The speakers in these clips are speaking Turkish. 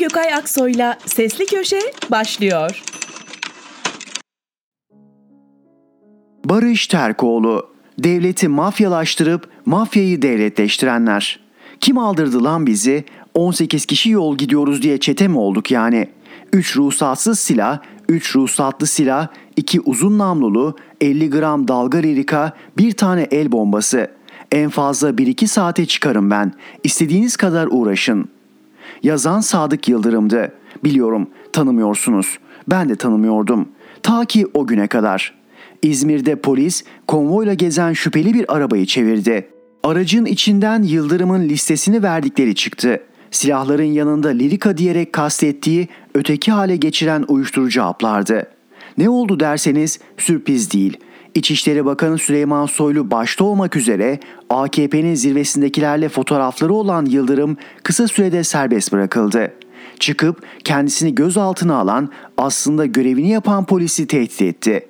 Gökay Aksoy'la Sesli Köşe başlıyor. Barış Terkoğlu, devleti mafyalaştırıp mafyayı devletleştirenler. Kim aldırdı lan bizi? 18 kişi yol gidiyoruz diye çete mi olduk yani? 3 ruhsatsız silah, 3 ruhsatlı silah, 2 uzun namlulu, 50 gram dalga ririka, bir tane el bombası. En fazla 1-2 saate çıkarım ben. İstediğiniz kadar uğraşın. Yazan Sadık Yıldırım'dı. Biliyorum tanımıyorsunuz. Ben de tanımıyordum. Ta ki o güne kadar. İzmir'de polis konvoyla gezen şüpheli bir arabayı çevirdi. Aracın içinden Yıldırım'ın listesini verdikleri çıktı. Silahların yanında lirika diyerek kastettiği öteki hale geçiren uyuşturucu haplardı. Ne oldu derseniz sürpriz değil. İçişleri Bakanı Süleyman Soylu başta olmak üzere AKP'nin zirvesindekilerle fotoğrafları olan Yıldırım kısa sürede serbest bırakıldı. Çıkıp kendisini gözaltına alan aslında görevini yapan polisi tehdit etti.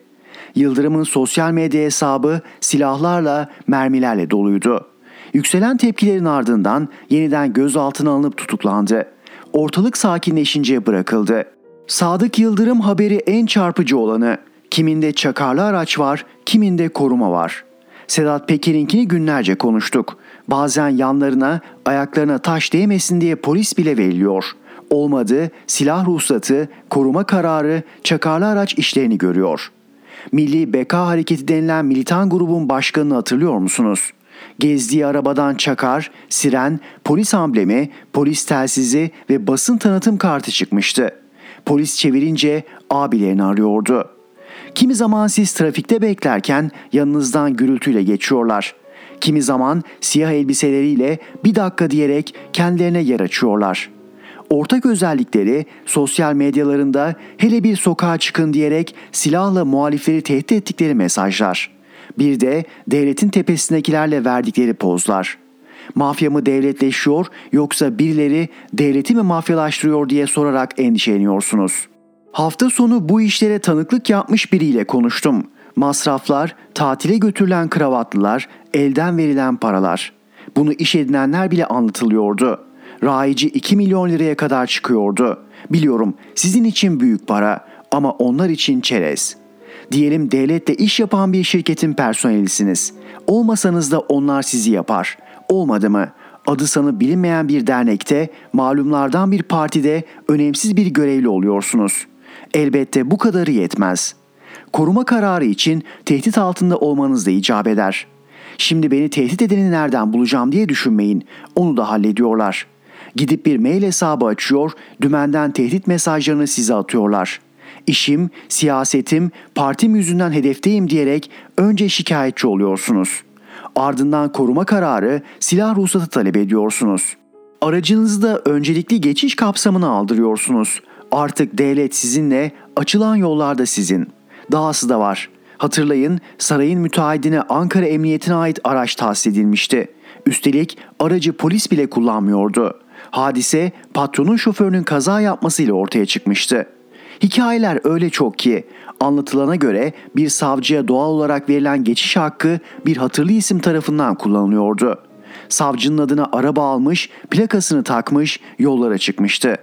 Yıldırım'ın sosyal medya hesabı silahlarla, mermilerle doluydu. Yükselen tepkilerin ardından yeniden gözaltına alınıp tutuklandı. Ortalık sakinleşince bırakıldı. Sadık Yıldırım haberi en çarpıcı olanı. Kiminde çakarlı araç var, kiminde koruma var. Sedat Peker'inkini günlerce konuştuk. Bazen yanlarına, ayaklarına taş değmesin diye polis bile veriliyor. Olmadı, silah ruhsatı, koruma kararı, çakarlı araç işlerini görüyor. Milli Beka Hareketi denilen militan grubun başkanını hatırlıyor musunuz? Gezdiği arabadan çakar, siren, polis amblemi, polis telsizi ve basın tanıtım kartı çıkmıştı. Polis çevirince abilerini arıyordu. Kimi zaman siz trafikte beklerken yanınızdan gürültüyle geçiyorlar. Kimi zaman siyah elbiseleriyle bir dakika diyerek kendilerine yer açıyorlar. Ortak özellikleri sosyal medyalarında hele bir sokağa çıkın diyerek silahla muhalifleri tehdit ettikleri mesajlar. Bir de devletin tepesindekilerle verdikleri pozlar. Mafya mı devletleşiyor yoksa birileri devleti mi mafyalaştırıyor diye sorarak endişeleniyorsunuz. Hafta sonu bu işlere tanıklık yapmış biriyle konuştum. Masraflar, tatile götürülen kravatlılar, elden verilen paralar. Bunu iş edinenler bile anlatılıyordu. Raici 2 milyon liraya kadar çıkıyordu. Biliyorum sizin için büyük para ama onlar için çerez. Diyelim devletle iş yapan bir şirketin personelisiniz. Olmasanız da onlar sizi yapar. Olmadı mı? Adı sanı bilinmeyen bir dernekte, malumlardan bir partide önemsiz bir görevli oluyorsunuz. Elbette bu kadarı yetmez. Koruma kararı için tehdit altında olmanız da icap eder. Şimdi beni tehdit edeni nereden bulacağım diye düşünmeyin. Onu da hallediyorlar. Gidip bir mail hesabı açıyor, dümenden tehdit mesajlarını size atıyorlar. İşim, siyasetim, partim yüzünden hedefteyim diyerek önce şikayetçi oluyorsunuz. Ardından koruma kararı, silah ruhsatı talep ediyorsunuz. Aracınızda öncelikli geçiş kapsamını aldırıyorsunuz. Artık devlet sizinle, açılan yollarda sizin. Dahası da var. Hatırlayın sarayın müteahhidine Ankara Emniyetine ait araç tahsis edilmişti. Üstelik aracı polis bile kullanmıyordu. Hadise patronun şoförünün kaza yapmasıyla ortaya çıkmıştı. Hikayeler öyle çok ki anlatılana göre bir savcıya doğal olarak verilen geçiş hakkı bir hatırlı isim tarafından kullanılıyordu. Savcının adına araba almış, plakasını takmış, yollara çıkmıştı.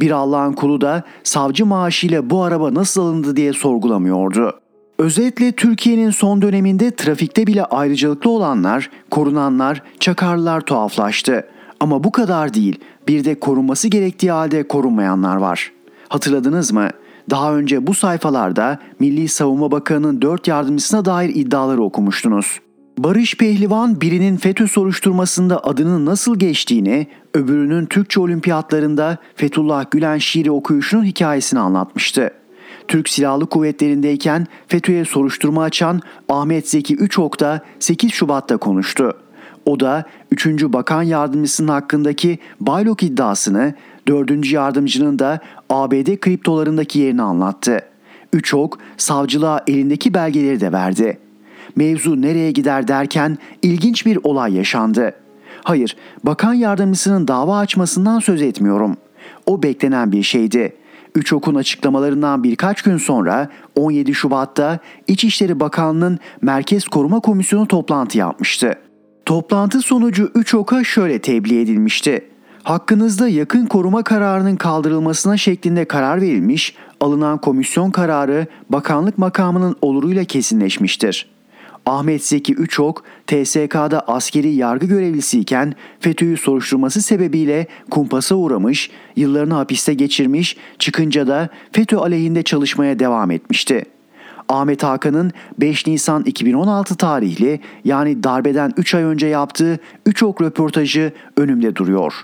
Bir Allah'ın kulu da savcı maaşıyla bu araba nasıl alındı diye sorgulamıyordu. Özetle Türkiye'nin son döneminde trafikte bile ayrıcalıklı olanlar, korunanlar, çakarlılar tuhaflaştı. Ama bu kadar değil. Bir de korunması gerektiği halde korunmayanlar var. Hatırladınız mı? Daha önce bu sayfalarda Milli Savunma Bakanı'nın dört yardımcısına dair iddiaları okumuştunuz. Barış Pehlivan birinin FETÖ soruşturmasında adının nasıl geçtiğini, öbürünün Türkçe olimpiyatlarında Fethullah Gülen şiiri okuyuşunun hikayesini anlatmıştı. Türk Silahlı Kuvvetleri'ndeyken FETÖ'ye soruşturma açan Ahmet Zeki Üçok da 8 Şubat'ta konuştu. O da 3. Bakan Yardımcısının hakkındaki Baylok iddiasını, 4. yardımcının da ABD kriptolarındaki yerini anlattı. Üçok savcılığa elindeki belgeleri de verdi. Mevzu nereye gider derken ilginç bir olay yaşandı. Hayır, bakan yardımcısının dava açmasından söz etmiyorum. O beklenen bir şeydi. Üçok'un açıklamalarından birkaç gün sonra 17 Şubat'ta İçişleri Bakanlığı'nın Merkez Koruma Komisyonu toplantı yapmıştı. Toplantı sonucu Üçok'a şöyle tebliğ edilmişti. Hakkınızda yakın koruma kararının kaldırılmasına şeklinde karar verilmiş, alınan komisyon kararı bakanlık makamının oluruyla kesinleşmiştir. Ahmet Zeki Üçok, TSK'da askeri yargı görevlisiyken FETÖ'yü soruşturması sebebiyle kumpasa uğramış, yıllarını hapiste geçirmiş, çıkınca da FETÖ aleyhinde çalışmaya devam etmişti. Ahmet Hakan'ın 5 Nisan 2016 tarihli yani darbeden 3 ay önce yaptığı 3 ok röportajı önümde duruyor.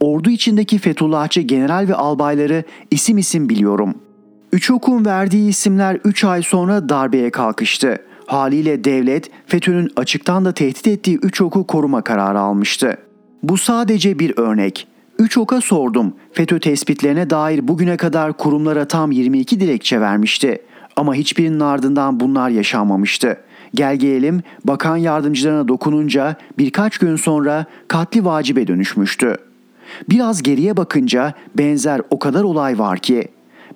Ordu içindeki Fethullahçı general ve albayları isim isim biliyorum. Üç okun verdiği isimler 3 ay sonra darbeye kalkıştı. Haliyle devlet FETÖ'nün açıktan da tehdit ettiği 3 oku koruma kararı almıştı. Bu sadece bir örnek. Üç oka sordum. FETÖ tespitlerine dair bugüne kadar kurumlara tam 22 dilekçe vermişti. Ama hiçbirinin ardından bunlar yaşanmamıştı. Gel gelelim bakan yardımcılarına dokununca birkaç gün sonra katli vacibe dönüşmüştü. Biraz geriye bakınca benzer o kadar olay var ki.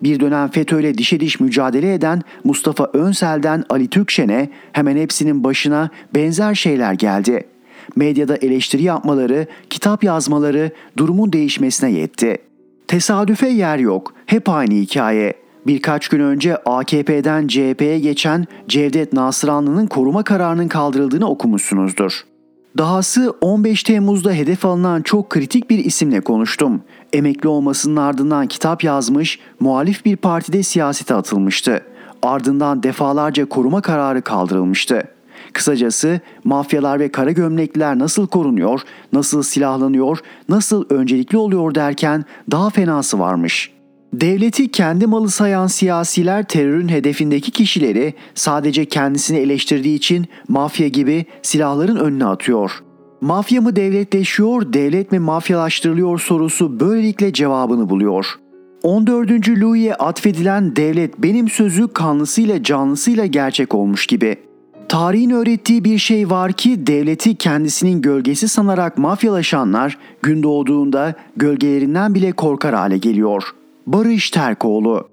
Bir dönem FETÖ'yle dişe diş mücadele eden Mustafa Önsel'den Ali Türkşen'e hemen hepsinin başına benzer şeyler geldi. Medyada eleştiri yapmaları, kitap yazmaları durumun değişmesine yetti. Tesadüfe yer yok. Hep aynı hikaye. Birkaç gün önce AKP'den CHP'ye geçen Cevdet Nasıranlı'nın koruma kararının kaldırıldığını okumuşsunuzdur. Dahası 15 Temmuz'da hedef alınan çok kritik bir isimle konuştum. Emekli olmasının ardından kitap yazmış, muhalif bir partide siyasete atılmıştı. Ardından defalarca koruma kararı kaldırılmıştı. Kısacası mafyalar ve kara gömlekliler nasıl korunuyor, nasıl silahlanıyor, nasıl öncelikli oluyor derken daha fenası varmış.'' Devleti kendi malı sayan siyasiler terörün hedefindeki kişileri sadece kendisini eleştirdiği için mafya gibi silahların önüne atıyor. Mafya mı devletleşiyor, devlet mi mafyalaştırılıyor sorusu böylelikle cevabını buluyor. 14. Louis'e atfedilen devlet benim sözü kanlısıyla canlısıyla gerçek olmuş gibi. Tarihin öğrettiği bir şey var ki devleti kendisinin gölgesi sanarak mafyalaşanlar gün doğduğunda gölgelerinden bile korkar hale geliyor.'' Barış Terkoğlu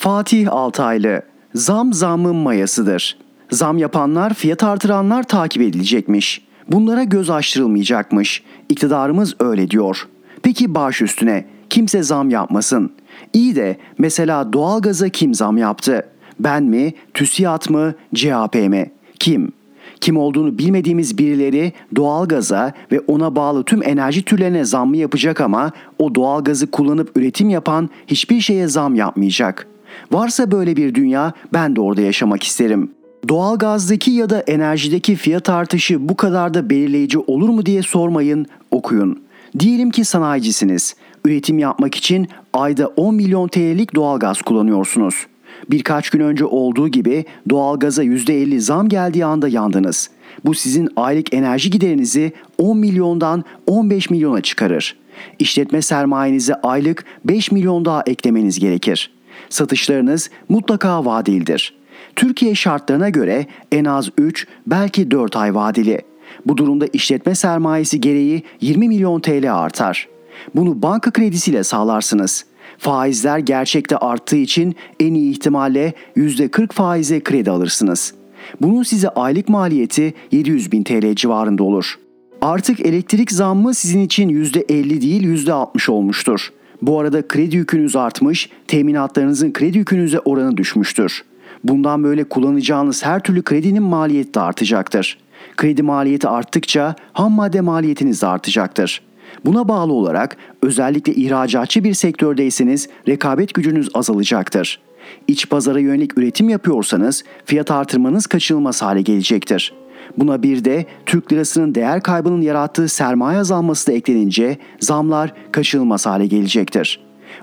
Fatih Altaylı Zam zamın mayasıdır. Zam yapanlar, fiyat artıranlar takip edilecekmiş. Bunlara göz açtırılmayacakmış. İktidarımız öyle diyor. Peki baş üstüne kimse zam yapmasın. İyi de mesela doğalgaza kim zam yaptı? Ben mi, TÜSİAD mı, CHP mi? Kim? kim olduğunu bilmediğimiz birileri doğalgaza ve ona bağlı tüm enerji türlerine zam mı yapacak ama o doğalgazı kullanıp üretim yapan hiçbir şeye zam yapmayacak. Varsa böyle bir dünya ben de orada yaşamak isterim. Doğalgazdaki ya da enerjideki fiyat artışı bu kadar da belirleyici olur mu diye sormayın, okuyun. Diyelim ki sanayicisiniz. Üretim yapmak için ayda 10 milyon TL'lik doğalgaz kullanıyorsunuz. Birkaç gün önce olduğu gibi doğalgaza %50 zam geldiği anda yandınız. Bu sizin aylık enerji giderinizi 10 milyondan 15 milyona çıkarır. İşletme sermayenize aylık 5 milyon daha eklemeniz gerekir. Satışlarınız mutlaka vadelidir. Türkiye şartlarına göre en az 3 belki 4 ay vadeli. Bu durumda işletme sermayesi gereği 20 milyon TL artar. Bunu banka kredisiyle sağlarsınız. Faizler gerçekte arttığı için en iyi ihtimalle %40 faize kredi alırsınız. Bunun size aylık maliyeti 700 bin TL civarında olur. Artık elektrik zammı sizin için %50 değil %60 olmuştur. Bu arada kredi yükünüz artmış, teminatlarınızın kredi yükünüze oranı düşmüştür. Bundan böyle kullanacağınız her türlü kredinin maliyeti de artacaktır. Kredi maliyeti arttıkça ham madde maliyetiniz de artacaktır. Buna bağlı olarak özellikle ihracatçı bir sektördeyseniz rekabet gücünüz azalacaktır. İç pazara yönelik üretim yapıyorsanız fiyat artırmanız kaçınılmaz hale gelecektir. Buna bir de Türk lirasının değer kaybının yarattığı sermaye azalması da eklenince zamlar kaçınılmaz hale gelecektir.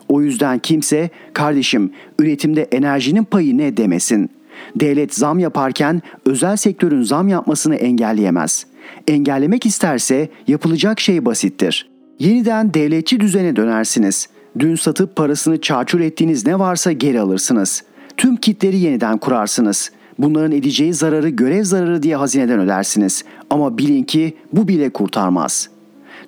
O yüzden kimse kardeşim üretimde enerjinin payı ne demesin. Devlet zam yaparken özel sektörün zam yapmasını engelleyemez. Engellemek isterse yapılacak şey basittir. Yeniden devletçi düzene dönersiniz. Dün satıp parasını çarçur ettiğiniz ne varsa geri alırsınız. Tüm kitleri yeniden kurarsınız. Bunların edeceği zararı görev zararı diye hazineden ödersiniz. Ama bilin ki bu bile kurtarmaz.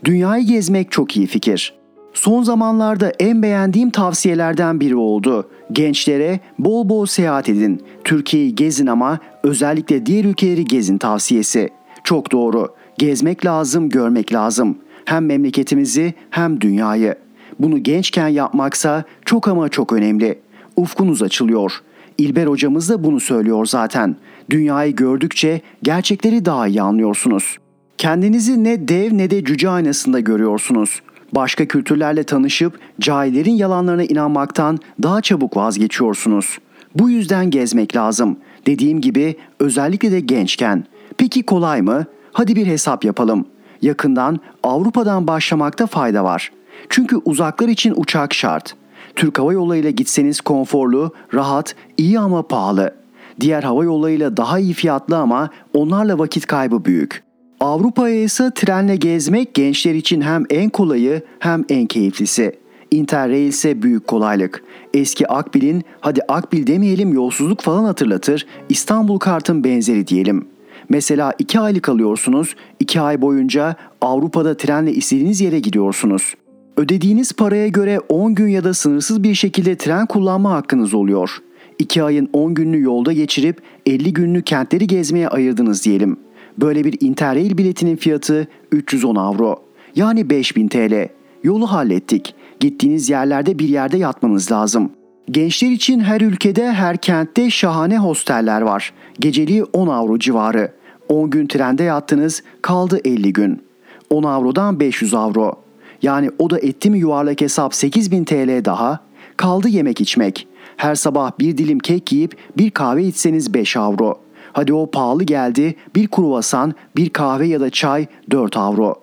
Dünyayı gezmek çok iyi fikir. Son zamanlarda en beğendiğim tavsiyelerden biri oldu. Gençlere bol bol seyahat edin. Türkiye'yi gezin ama özellikle diğer ülkeleri gezin tavsiyesi. Çok doğru. Gezmek lazım, görmek lazım. Hem memleketimizi hem dünyayı. Bunu gençken yapmaksa çok ama çok önemli. Ufkunuz açılıyor. İlber hocamız da bunu söylüyor zaten. Dünyayı gördükçe gerçekleri daha iyi anlıyorsunuz. Kendinizi ne dev ne de cüce aynasında görüyorsunuz. Başka kültürlerle tanışıp cahillerin yalanlarına inanmaktan daha çabuk vazgeçiyorsunuz. Bu yüzden gezmek lazım. Dediğim gibi özellikle de gençken. Peki kolay mı? Hadi bir hesap yapalım. Yakından Avrupa'dan başlamakta fayda var. Çünkü uzaklar için uçak şart. Türk Hava Yolları ile gitseniz konforlu, rahat, iyi ama pahalı. Diğer hava yollarıyla daha iyi fiyatlı ama onlarla vakit kaybı büyük. Avrupa'ya ise trenle gezmek gençler için hem en kolayı hem en keyiflisi. Interrail ise büyük kolaylık. Eski Akbil'in hadi Akbil demeyelim yolsuzluk falan hatırlatır İstanbul kartın benzeri diyelim. Mesela 2 aylık alıyorsunuz, 2 ay boyunca Avrupa'da trenle istediğiniz yere gidiyorsunuz. Ödediğiniz paraya göre 10 gün ya da sınırsız bir şekilde tren kullanma hakkınız oluyor. 2 ayın 10 gününü yolda geçirip 50 gününü kentleri gezmeye ayırdınız diyelim. Böyle bir Interrail biletinin fiyatı 310 avro. Yani 5000 TL. Yolu hallettik. Gittiğiniz yerlerde bir yerde yatmanız lazım. Gençler için her ülkede her kentte şahane hosteller var. Geceliği 10 avro civarı. 10 gün trende yattınız kaldı 50 gün. 10 avrodan 500 avro. Yani o da etti mi yuvarlak hesap 8000 TL daha. Kaldı yemek içmek. Her sabah bir dilim kek yiyip bir kahve içseniz 5 avro. Hadi o pahalı geldi bir kruvasan, bir kahve ya da çay 4 avro.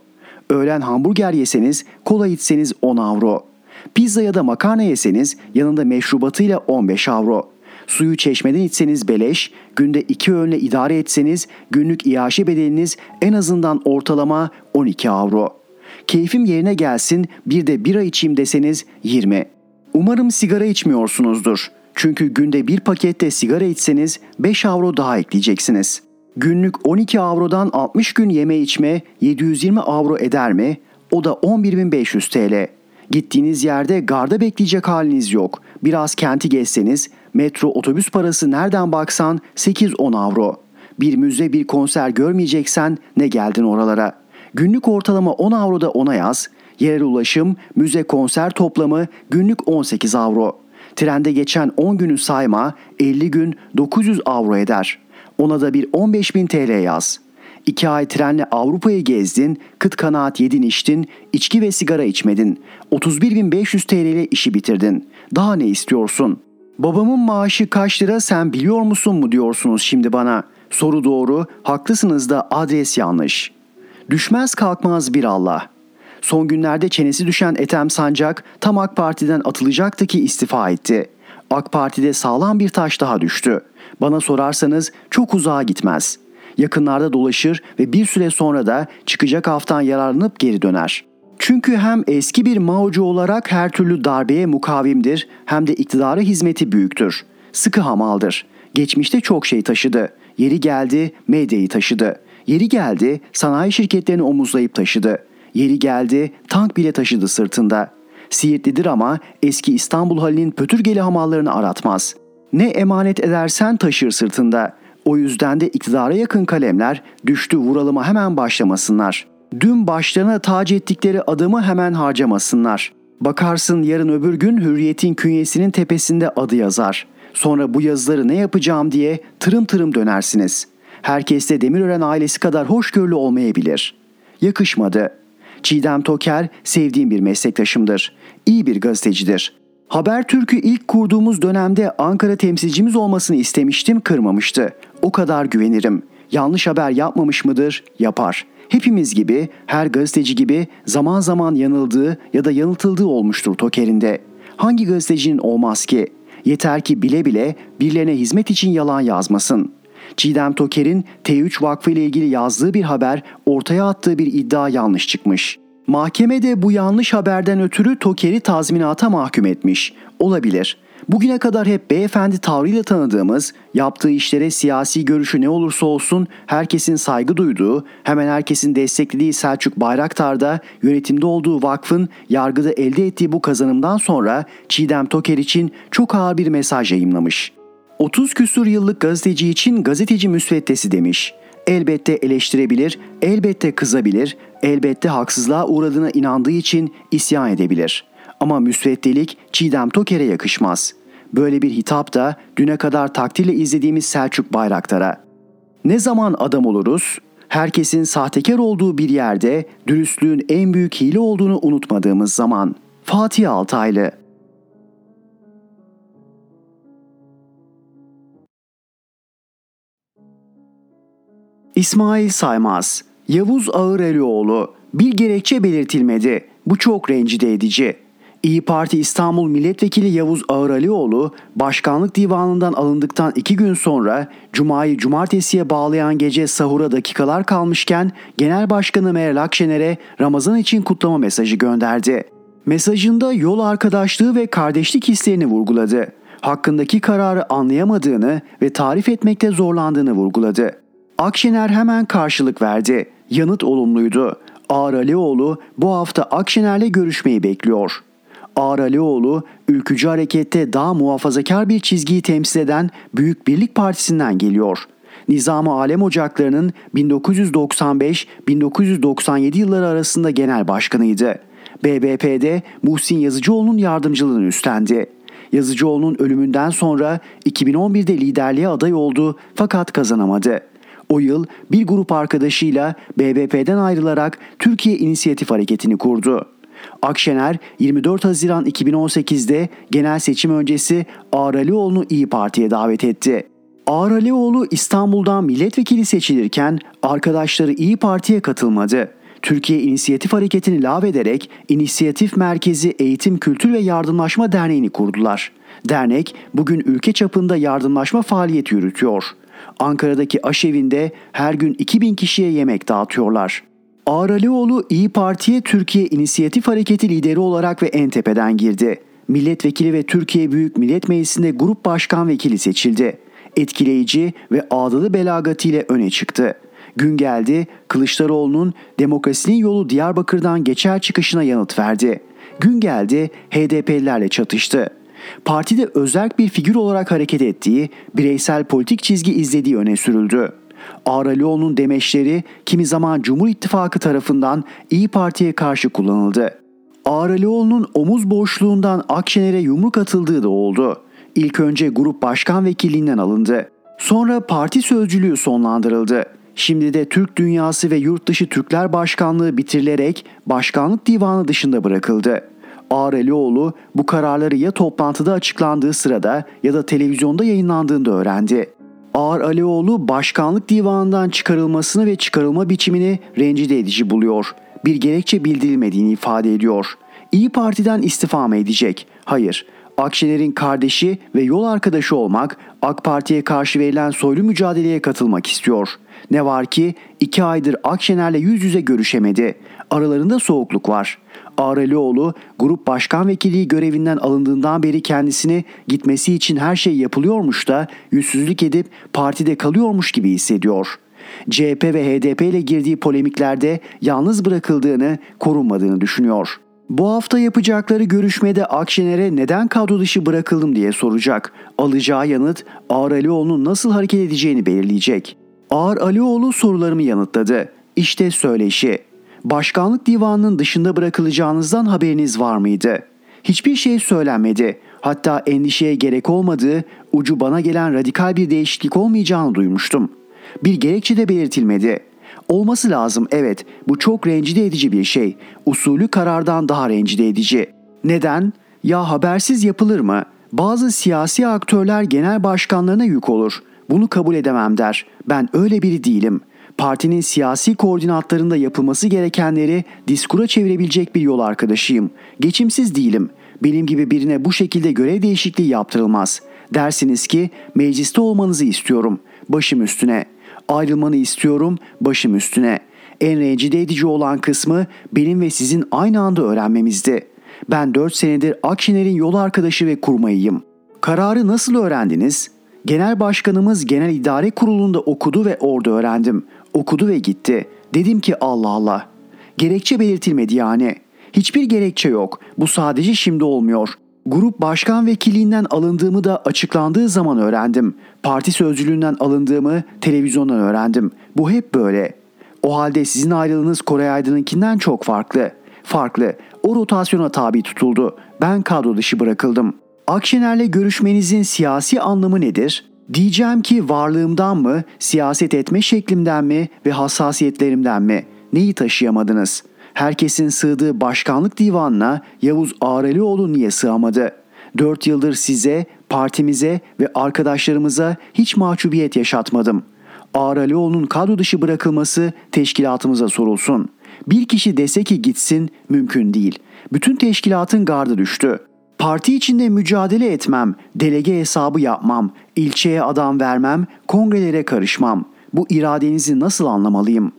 Öğlen hamburger yeseniz, kola içseniz 10 avro. Pizza ya da makarna yeseniz yanında meşrubatıyla 15 avro. Suyu çeşmeden içseniz beleş, günde iki öğünle idare etseniz günlük iaşe bedeliniz en azından ortalama 12 avro. Keyfim yerine gelsin bir de bira içeyim deseniz 20. Umarım sigara içmiyorsunuzdur. Çünkü günde bir pakette sigara içseniz 5 avro daha ekleyeceksiniz. Günlük 12 avrodan 60 gün yeme içme 720 avro eder mi? O da 11.500 TL. Gittiğiniz yerde garda bekleyecek haliniz yok. Biraz kenti gezseniz metro otobüs parası nereden baksan 8-10 avro. Bir müze bir konser görmeyeceksen ne geldin oralara. Günlük ortalama 10 avroda ona yaz. Yerel ulaşım, müze konser toplamı günlük 18 avro. Trende geçen 10 günü sayma 50 gün 900 avro eder. Ona da bir 15.000 TL yaz. 2 ay trenle Avrupa'yı gezdin, kıt kanaat yedin içtin, içki ve sigara içmedin. 31.500 TL ile işi bitirdin. Daha ne istiyorsun? Babamın maaşı kaç lira sen biliyor musun mu diyorsunuz şimdi bana. Soru doğru, haklısınız da adres yanlış. Düşmez kalkmaz bir Allah. Son günlerde çenesi düşen Ethem Sancak tam AK Parti'den atılacaktı ki istifa etti. AK Parti'de sağlam bir taş daha düştü. Bana sorarsanız çok uzağa gitmez. Yakınlarda dolaşır ve bir süre sonra da çıkacak haftan yararlanıp geri döner. Çünkü hem eski bir Mao'cu olarak her türlü darbeye mukavimdir hem de iktidara hizmeti büyüktür. Sıkı hamaldır. Geçmişte çok şey taşıdı. Yeri geldi medyayı taşıdı. Yeri geldi sanayi şirketlerini omuzlayıp taşıdı. Yeri geldi tank bile taşıdı sırtında. Siirtlidir ama eski İstanbul halinin pötürgeli hamallarını aratmaz. Ne emanet edersen taşır sırtında. O yüzden de iktidara yakın kalemler düştü vuralıma hemen başlamasınlar. Dün başlarına tac ettikleri adımı hemen harcamasınlar. Bakarsın yarın öbür gün hürriyetin künyesinin tepesinde adı yazar. Sonra bu yazıları ne yapacağım diye tırım tırım dönersiniz. Herkes de Demirören ailesi kadar hoşgörülü olmayabilir. Yakışmadı. Çiğdem Toker sevdiğim bir meslektaşımdır. İyi bir gazetecidir. Habertürk'ü ilk kurduğumuz dönemde Ankara temsilcimiz olmasını istemiştim, kırmamıştı. O kadar güvenirim. Yanlış haber yapmamış mıdır? Yapar. Hepimiz gibi, her gazeteci gibi zaman zaman yanıldığı ya da yanıltıldığı olmuştur Toker'inde. Hangi gazetecinin olmaz ki? Yeter ki bile bile birilerine hizmet için yalan yazmasın. Çiğdem Toker'in T3 Vakfı ile ilgili yazdığı bir haber ortaya attığı bir iddia yanlış çıkmış. Mahkeme de bu yanlış haberden ötürü Toker'i tazminata mahkum etmiş. Olabilir. Bugüne kadar hep beyefendi tavrıyla tanıdığımız, yaptığı işlere siyasi görüşü ne olursa olsun herkesin saygı duyduğu, hemen herkesin desteklediği Selçuk Bayraktar'da yönetimde olduğu vakfın yargıda elde ettiği bu kazanımdan sonra Çiğdem Toker için çok ağır bir mesaj yayımlamış. 30 küsur yıllık gazeteci için gazeteci müsveddesi demiş. Elbette eleştirebilir, elbette kızabilir, elbette haksızlığa uğradığına inandığı için isyan edebilir. Ama müsveddelik Çiğdem Toker'e yakışmaz. Böyle bir hitap da düne kadar takdirle izlediğimiz Selçuk Bayraktar'a. Ne zaman adam oluruz? Herkesin sahtekar olduğu bir yerde dürüstlüğün en büyük hile olduğunu unutmadığımız zaman. Fatih Altaylı İsmail Saymaz, Yavuz Ağırelioğlu, bir gerekçe belirtilmedi. Bu çok rencide edici. İyi Parti İstanbul Milletvekili Yavuz Ağıralioğlu, başkanlık divanından alındıktan iki gün sonra Cuma'yı cumartesiye bağlayan gece sahura dakikalar kalmışken Genel Başkanı Meral Akşener'e Ramazan için kutlama mesajı gönderdi. Mesajında yol arkadaşlığı ve kardeşlik hislerini vurguladı. Hakkındaki kararı anlayamadığını ve tarif etmekte zorlandığını vurguladı. Akşener hemen karşılık verdi. Yanıt olumluydu. Ağar Alioğlu bu hafta Akşener'le görüşmeyi bekliyor. Ağar Alioğlu, ülkücü harekette daha muhafazakar bir çizgiyi temsil eden Büyük Birlik Partisi'nden geliyor. Nizam-ı Alem Ocakları'nın 1995-1997 yılları arasında genel başkanıydı. BBP'de Muhsin Yazıcıoğlu'nun yardımcılığını üstlendi. Yazıcıoğlu'nun ölümünden sonra 2011'de liderliğe aday oldu fakat kazanamadı. O yıl bir grup arkadaşıyla BBP'den ayrılarak Türkiye İnisiyatif Hareketi'ni kurdu. Akşener 24 Haziran 2018'de genel seçim öncesi Ağralioğlu'nu İyi Parti'ye davet etti. Ağralioğlu İstanbul'dan milletvekili seçilirken arkadaşları İyi Parti'ye katılmadı. Türkiye İnisiyatif Hareketi'ni lağvederek İnisiyatif Merkezi Eğitim Kültür ve Yardımlaşma Derneği'ni kurdular. Dernek bugün ülke çapında yardımlaşma faaliyeti yürütüyor. Ankara'daki aşevinde her gün 2000 kişiye yemek dağıtıyorlar. Ağralioğlu İyi Parti'ye Türkiye İnisiyatif Hareketi lideri olarak ve en tepeden girdi. Milletvekili ve Türkiye Büyük Millet Meclisi'nde grup başkan vekili seçildi. Etkileyici ve ağdalı belagatıyla öne çıktı. Gün geldi, Kılıçdaroğlu'nun demokrasinin yolu Diyarbakır'dan geçer çıkışına yanıt verdi. Gün geldi, HDP'lilerle çatıştı. Partide özerk bir figür olarak hareket ettiği, bireysel politik çizgi izlediği öne sürüldü. Ağralioğlu'nun demeçleri kimi zaman Cumhur İttifakı tarafından İyi Parti'ye karşı kullanıldı. Ağralioğlu'nun omuz boşluğundan Akşener'e yumruk atıldığı da oldu. İlk önce grup başkan vekilliğinden alındı. Sonra parti sözcülüğü sonlandırıldı. Şimdi de Türk Dünyası ve Yurt Dışı Türkler Başkanlığı bitirilerek başkanlık divanı dışında bırakıldı. Ağrelioğlu bu kararları ya toplantıda açıklandığı sırada ya da televizyonda yayınlandığında öğrendi. Ağar Alioğlu başkanlık divanından çıkarılmasını ve çıkarılma biçimini rencide edici buluyor. Bir gerekçe bildirilmediğini ifade ediyor. İyi Parti'den istifa mı edecek? Hayır. Akşener'in kardeşi ve yol arkadaşı olmak, AK Parti'ye karşı verilen soylu mücadeleye katılmak istiyor. Ne var ki iki aydır Akşener'le yüz yüze görüşemedi. Aralarında soğukluk var. Ağrelioğlu grup başkan vekilliği görevinden alındığından beri kendisini gitmesi için her şey yapılıyormuş da yüzsüzlük edip partide kalıyormuş gibi hissediyor. CHP ve HDP ile girdiği polemiklerde yalnız bırakıldığını, korunmadığını düşünüyor. Bu hafta yapacakları görüşmede Akşener'e neden kadro dışı bırakıldım diye soracak. Alacağı yanıt Ağar Alioğlu'nun nasıl hareket edeceğini belirleyecek. Ağar Alioğlu sorularımı yanıtladı. İşte söyleşi. Başkanlık divanının dışında bırakılacağınızdan haberiniz var mıydı? Hiçbir şey söylenmedi. Hatta endişeye gerek olmadığı, ucu bana gelen radikal bir değişiklik olmayacağını duymuştum. Bir gerekçe de belirtilmedi. Olması lazım evet. Bu çok rencide edici bir şey. Usulü karardan daha rencide edici. Neden? Ya habersiz yapılır mı? Bazı siyasi aktörler genel başkanlarına yük olur. Bunu kabul edemem der. Ben öyle biri değilim. Partinin siyasi koordinatlarında yapılması gerekenleri diskura çevirebilecek bir yol arkadaşıyım. Geçimsiz değilim. Benim gibi birine bu şekilde görev değişikliği yaptırılmaz. Dersiniz ki mecliste olmanızı istiyorum. Başım üstüne. Ayrılmanı istiyorum. Başım üstüne. En rencide edici olan kısmı benim ve sizin aynı anda öğrenmemizdi. Ben 4 senedir Akşener'in yol arkadaşı ve kurmayıyım. Kararı nasıl öğrendiniz? Genel başkanımız genel idare kurulunda okudu ve orada öğrendim. Okudu ve gitti. Dedim ki Allah Allah. Gerekçe belirtilmedi yani. Hiçbir gerekçe yok. Bu sadece şimdi olmuyor. Grup başkan vekilliğinden alındığımı da açıklandığı zaman öğrendim. Parti sözcülüğünden alındığımı televizyondan öğrendim. Bu hep böyle. O halde sizin ayrılığınız Koray Aydın'ınkinden çok farklı. Farklı. O rotasyona tabi tutuldu. Ben kadro dışı bırakıldım. Akşener'le görüşmenizin siyasi anlamı nedir? Diyeceğim ki varlığımdan mı, siyaset etme şeklimden mi ve hassasiyetlerimden mi? Neyi taşıyamadınız? Herkesin sığdığı başkanlık divanına Yavuz Ağrelioğlu niye sığamadı? Dört yıldır size, partimize ve arkadaşlarımıza hiç mahcubiyet yaşatmadım. Ağrelioğlu'nun kadro dışı bırakılması teşkilatımıza sorulsun. Bir kişi dese ki gitsin mümkün değil. Bütün teşkilatın gardı düştü. Parti içinde mücadele etmem, delege hesabı yapmam, ilçeye adam vermem, kongrelere karışmam. Bu iradenizi nasıl anlamalıyım?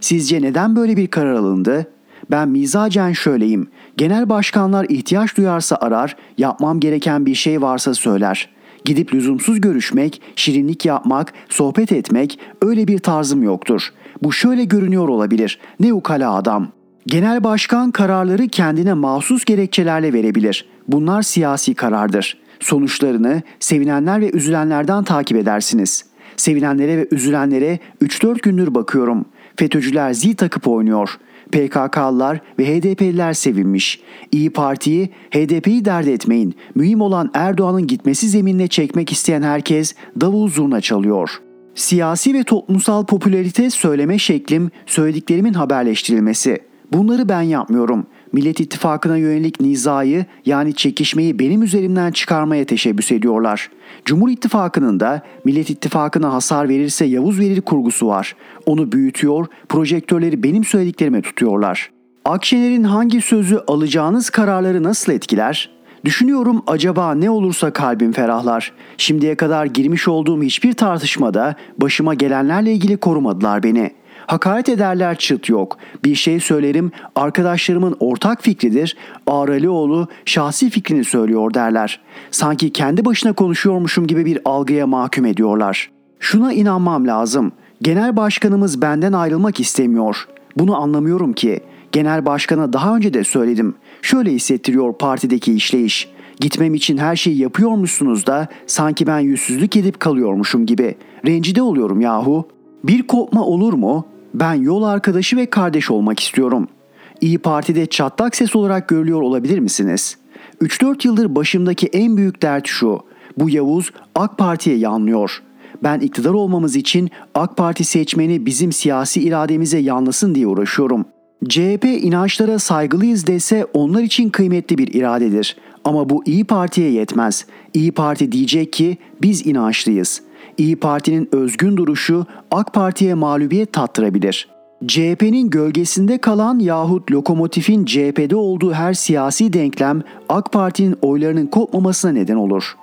Sizce neden böyle bir karar alındı? Ben mizacen şöyleyim. Genel başkanlar ihtiyaç duyarsa arar, yapmam gereken bir şey varsa söyler. Gidip lüzumsuz görüşmek, şirinlik yapmak, sohbet etmek öyle bir tarzım yoktur. Bu şöyle görünüyor olabilir. Ne ukala adam. Genel başkan kararları kendine mahsus gerekçelerle verebilir. Bunlar siyasi karardır. Sonuçlarını sevinenler ve üzülenlerden takip edersiniz. Sevinenlere ve üzülenlere 3-4 gündür bakıyorum. FETÖ'cüler zil takıp oynuyor. PKK'lılar ve HDP'liler sevinmiş. İyi Parti'yi, HDP'yi dert etmeyin. Mühim olan Erdoğan'ın gitmesi zeminine çekmek isteyen herkes davul zurna çalıyor. Siyasi ve toplumsal popülarite söyleme şeklim, söylediklerimin haberleştirilmesi. Bunları ben yapmıyorum. Millet İttifakı'na yönelik nizayı yani çekişmeyi benim üzerimden çıkarmaya teşebbüs ediyorlar. Cumhur İttifakı'nın da Millet İttifakı'na hasar verirse Yavuz verir kurgusu var. Onu büyütüyor, projektörleri benim söylediklerime tutuyorlar. Akşener'in hangi sözü alacağınız kararları nasıl etkiler? Düşünüyorum acaba ne olursa kalbim ferahlar. Şimdiye kadar girmiş olduğum hiçbir tartışmada başıma gelenlerle ilgili korumadılar beni.'' Hakaret ederler çıt yok. Bir şey söylerim arkadaşlarımın ortak fikridir. Ağralioğlu şahsi fikrini söylüyor derler. Sanki kendi başına konuşuyormuşum gibi bir algıya mahkum ediyorlar. Şuna inanmam lazım. Genel başkanımız benden ayrılmak istemiyor. Bunu anlamıyorum ki. Genel başkana daha önce de söyledim. Şöyle hissettiriyor partideki işleyiş. Gitmem için her şeyi yapıyormuşsunuz da sanki ben yüzsüzlük edip kalıyormuşum gibi. Rencide oluyorum yahu. Bir kopma olur mu? Ben yol arkadaşı ve kardeş olmak istiyorum. İyi Parti'de çatlak ses olarak görülüyor olabilir misiniz? 3-4 yıldır başımdaki en büyük dert şu. Bu Yavuz AK Parti'ye yanlıyor. Ben iktidar olmamız için AK Parti seçmeni bizim siyasi irademize yanlasın diye uğraşıyorum. CHP inançlara saygılıyız dese onlar için kıymetli bir iradedir. Ama bu İyi Parti'ye yetmez. İyi Parti diyecek ki biz inançlıyız.'' İyi Parti'nin özgün duruşu AK Parti'ye mağlubiyet tattırabilir. CHP'nin gölgesinde kalan yahut lokomotifin CHP'de olduğu her siyasi denklem AK Parti'nin oylarının kopmamasına neden olur.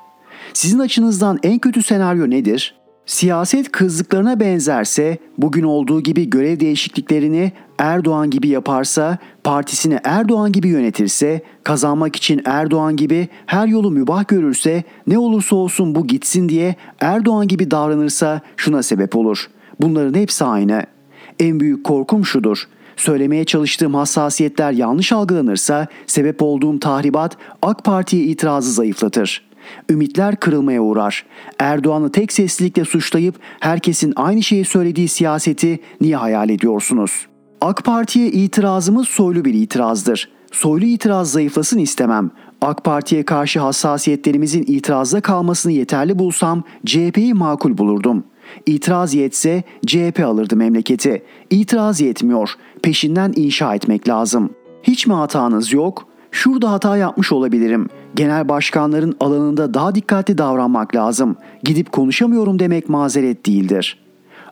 Sizin açınızdan en kötü senaryo nedir? Siyaset kızlıklarına benzerse, bugün olduğu gibi görev değişikliklerini Erdoğan gibi yaparsa, partisini Erdoğan gibi yönetirse, kazanmak için Erdoğan gibi her yolu mübah görürse, ne olursa olsun bu gitsin diye Erdoğan gibi davranırsa şuna sebep olur. Bunların hepsi aynı. En büyük korkum şudur. Söylemeye çalıştığım hassasiyetler yanlış algılanırsa sebep olduğum tahribat AK Parti'ye itirazı zayıflatır.'' Ümitler kırılmaya uğrar. Erdoğan'ı tek seslilikle suçlayıp herkesin aynı şeyi söylediği siyaseti niye hayal ediyorsunuz? AK Parti'ye itirazımız soylu bir itirazdır. Soylu itiraz zayıflasın istemem. AK Parti'ye karşı hassasiyetlerimizin itirazda kalmasını yeterli bulsam CHP'yi makul bulurdum. İtiraz yetse CHP alırdı memleketi. İtiraz yetmiyor. Peşinden inşa etmek lazım. Hiç mi hatanız yok? Şurada hata yapmış olabilirim. Genel başkanların alanında daha dikkatli davranmak lazım. Gidip konuşamıyorum demek mazeret değildir.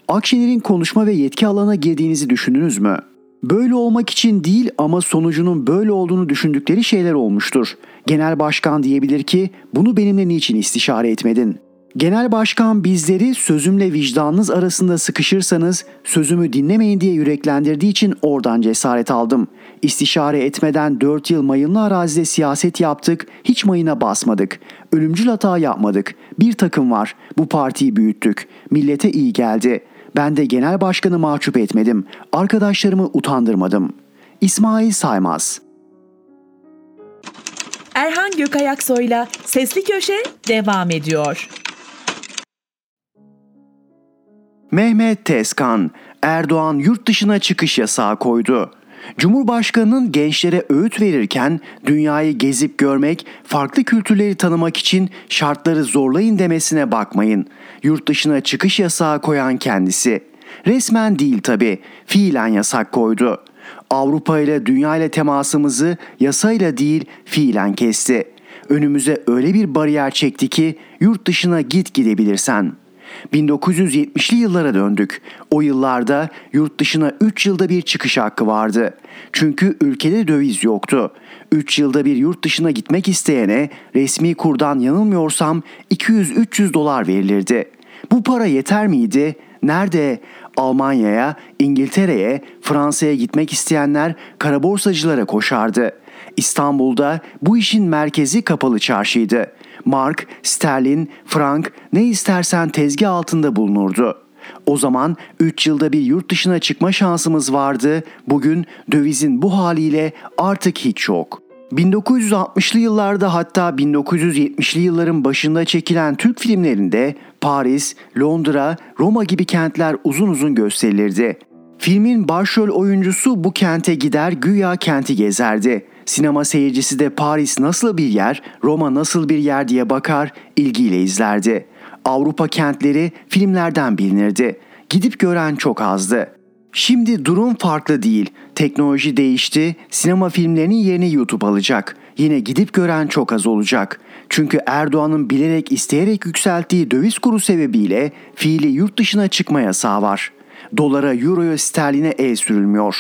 Akşener'in konuşma ve yetki alanına girdiğinizi düşündünüz mü? Böyle olmak için değil ama sonucunun böyle olduğunu düşündükleri şeyler olmuştur. Genel başkan diyebilir ki bunu benimle niçin istişare etmedin? Genel başkan bizleri sözümle vicdanınız arasında sıkışırsanız sözümü dinlemeyin diye yüreklendirdiği için oradan cesaret aldım. İstişare etmeden 4 yıl mayınlı arazide siyaset yaptık, hiç mayına basmadık. Ölümcül hata yapmadık. Bir takım var, bu partiyi büyüttük. Millete iyi geldi. Ben de genel başkanı mahcup etmedim. Arkadaşlarımı utandırmadım. İsmail Saymaz Erhan Gökayaksoy'la Sesli Köşe devam ediyor. Mehmet Tezkan, Erdoğan yurt dışına çıkış yasağı koydu. Cumhurbaşkanının gençlere öğüt verirken dünyayı gezip görmek, farklı kültürleri tanımak için şartları zorlayın demesine bakmayın. Yurt dışına çıkış yasağı koyan kendisi. Resmen değil tabi, fiilen yasak koydu. Avrupa ile dünya ile temasımızı yasayla değil fiilen kesti. Önümüze öyle bir bariyer çekti ki yurt dışına git gidebilirsen.'' 1970'li yıllara döndük. O yıllarda yurt dışına 3 yılda bir çıkış hakkı vardı. Çünkü ülkede döviz yoktu. 3 yılda bir yurt dışına gitmek isteyene resmi kurdan yanılmıyorsam 200-300 dolar verilirdi. Bu para yeter miydi? Nerede? Almanya'ya, İngiltere'ye, Fransa'ya gitmek isteyenler karaborsacılara koşardı. İstanbul'da bu işin merkezi kapalı çarşıydı mark, sterlin, frank ne istersen tezgah altında bulunurdu. O zaman 3 yılda bir yurt dışına çıkma şansımız vardı. Bugün dövizin bu haliyle artık hiç yok. 1960'lı yıllarda hatta 1970'li yılların başında çekilen Türk filmlerinde Paris, Londra, Roma gibi kentler uzun uzun gösterilirdi. Filmin başrol oyuncusu bu kente gider güya kenti gezerdi. Sinema seyircisi de Paris nasıl bir yer, Roma nasıl bir yer diye bakar, ilgiyle izlerdi. Avrupa kentleri filmlerden bilinirdi. Gidip gören çok azdı. Şimdi durum farklı değil. Teknoloji değişti. Sinema filmlerinin yerini YouTube alacak. Yine gidip gören çok az olacak. Çünkü Erdoğan'ın bilerek isteyerek yükselttiği döviz kuru sebebiyle fiili yurt dışına çıkma yasağı var. Dolara, euroya, sterline el sürülmüyor.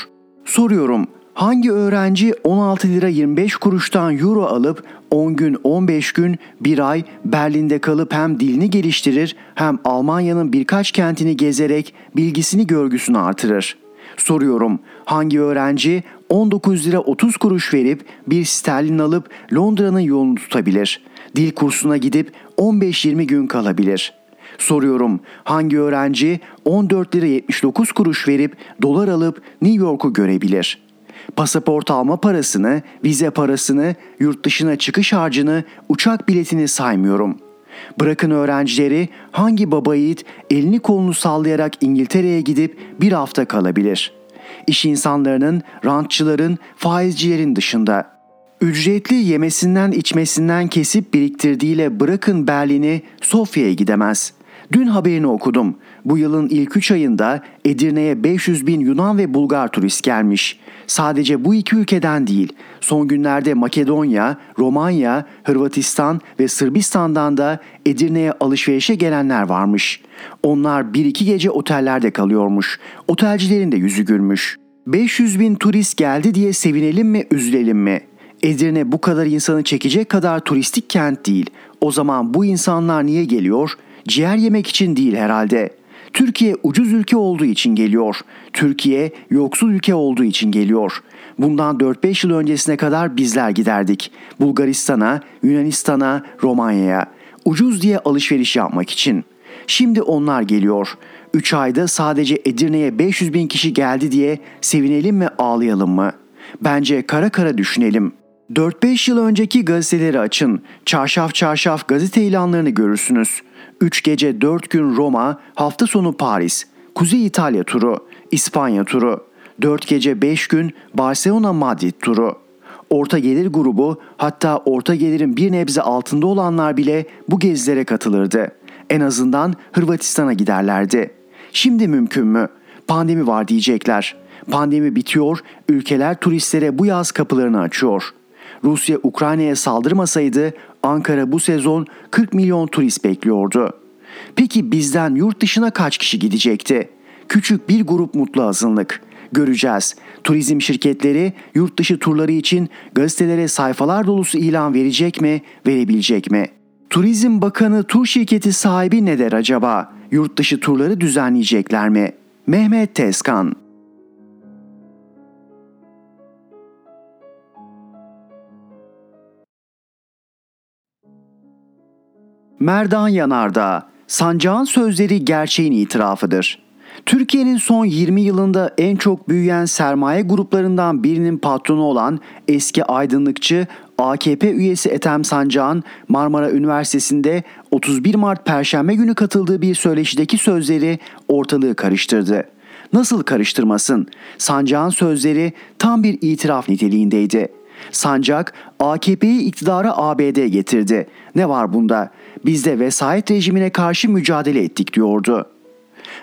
Soruyorum Hangi öğrenci 16 lira 25 kuruştan euro alıp 10 gün 15 gün bir ay Berlin'de kalıp hem dilini geliştirir hem Almanya'nın birkaç kentini gezerek bilgisini görgüsünü artırır? Soruyorum hangi öğrenci 19 lira 30 kuruş verip bir sterlin alıp Londra'nın yolunu tutabilir? Dil kursuna gidip 15-20 gün kalabilir.'' Soruyorum hangi öğrenci 14 lira 79 kuruş verip dolar alıp New York'u görebilir?'' Pasaport alma parasını, vize parasını, yurt dışına çıkış harcını, uçak biletini saymıyorum. Bırakın öğrencileri hangi baba yiğit elini kolunu sallayarak İngiltere'ye gidip bir hafta kalabilir. İş insanlarının, rantçıların, faizcilerin dışında. Ücretli yemesinden içmesinden kesip biriktirdiğiyle bırakın Berlin'i Sofya'ya gidemez. Dün haberini okudum. Bu yılın ilk 3 ayında Edirne'ye 500 bin Yunan ve Bulgar turist gelmiş. Sadece bu iki ülkeden değil, son günlerde Makedonya, Romanya, Hırvatistan ve Sırbistan'dan da Edirne'ye alışverişe gelenler varmış. Onlar bir iki gece otellerde kalıyormuş. Otelcilerin de yüzü gülmüş. 500 bin turist geldi diye sevinelim mi üzülelim mi? Edirne bu kadar insanı çekecek kadar turistik kent değil. O zaman bu insanlar niye geliyor? Ciğer yemek için değil herhalde.'' Türkiye ucuz ülke olduğu için geliyor. Türkiye yoksul ülke olduğu için geliyor. Bundan 4-5 yıl öncesine kadar bizler giderdik. Bulgaristan'a, Yunanistan'a, Romanya'ya. Ucuz diye alışveriş yapmak için. Şimdi onlar geliyor. 3 ayda sadece Edirne'ye 500 bin kişi geldi diye sevinelim mi ağlayalım mı? Bence kara kara düşünelim. 4-5 yıl önceki gazeteleri açın. Çarşaf çarşaf gazete ilanlarını görürsünüz. 3 gece 4 gün Roma, hafta sonu Paris, Kuzey İtalya turu, İspanya turu, 4 gece 5 gün Barcelona Madrid turu. Orta gelir grubu hatta orta gelirin bir nebze altında olanlar bile bu gezilere katılırdı. En azından Hırvatistan'a giderlerdi. Şimdi mümkün mü? Pandemi var diyecekler. Pandemi bitiyor, ülkeler turistlere bu yaz kapılarını açıyor. Rusya Ukrayna'ya saldırmasaydı Ankara bu sezon 40 milyon turist bekliyordu. Peki bizden yurt dışına kaç kişi gidecekti? Küçük bir grup mutlu azınlık. Göreceğiz. Turizm şirketleri yurt dışı turları için gazetelere sayfalar dolusu ilan verecek mi, verebilecek mi? Turizm Bakanı tur şirketi sahibi ne der acaba? Yurt dışı turları düzenleyecekler mi? Mehmet Tezkan Merdan Yanardağ, Sancağın sözleri gerçeğin itirafıdır. Türkiye'nin son 20 yılında en çok büyüyen sermaye gruplarından birinin patronu olan eski aydınlıkçı AKP üyesi Ethem Sancağ'ın Marmara Üniversitesi'nde 31 Mart Perşembe günü katıldığı bir söyleşideki sözleri ortalığı karıştırdı. Nasıl karıştırmasın? Sancağ'ın sözleri tam bir itiraf niteliğindeydi. Sancak AKP'yi iktidara ABD getirdi. Ne var bunda? Biz de vesayet rejimine karşı mücadele ettik diyordu.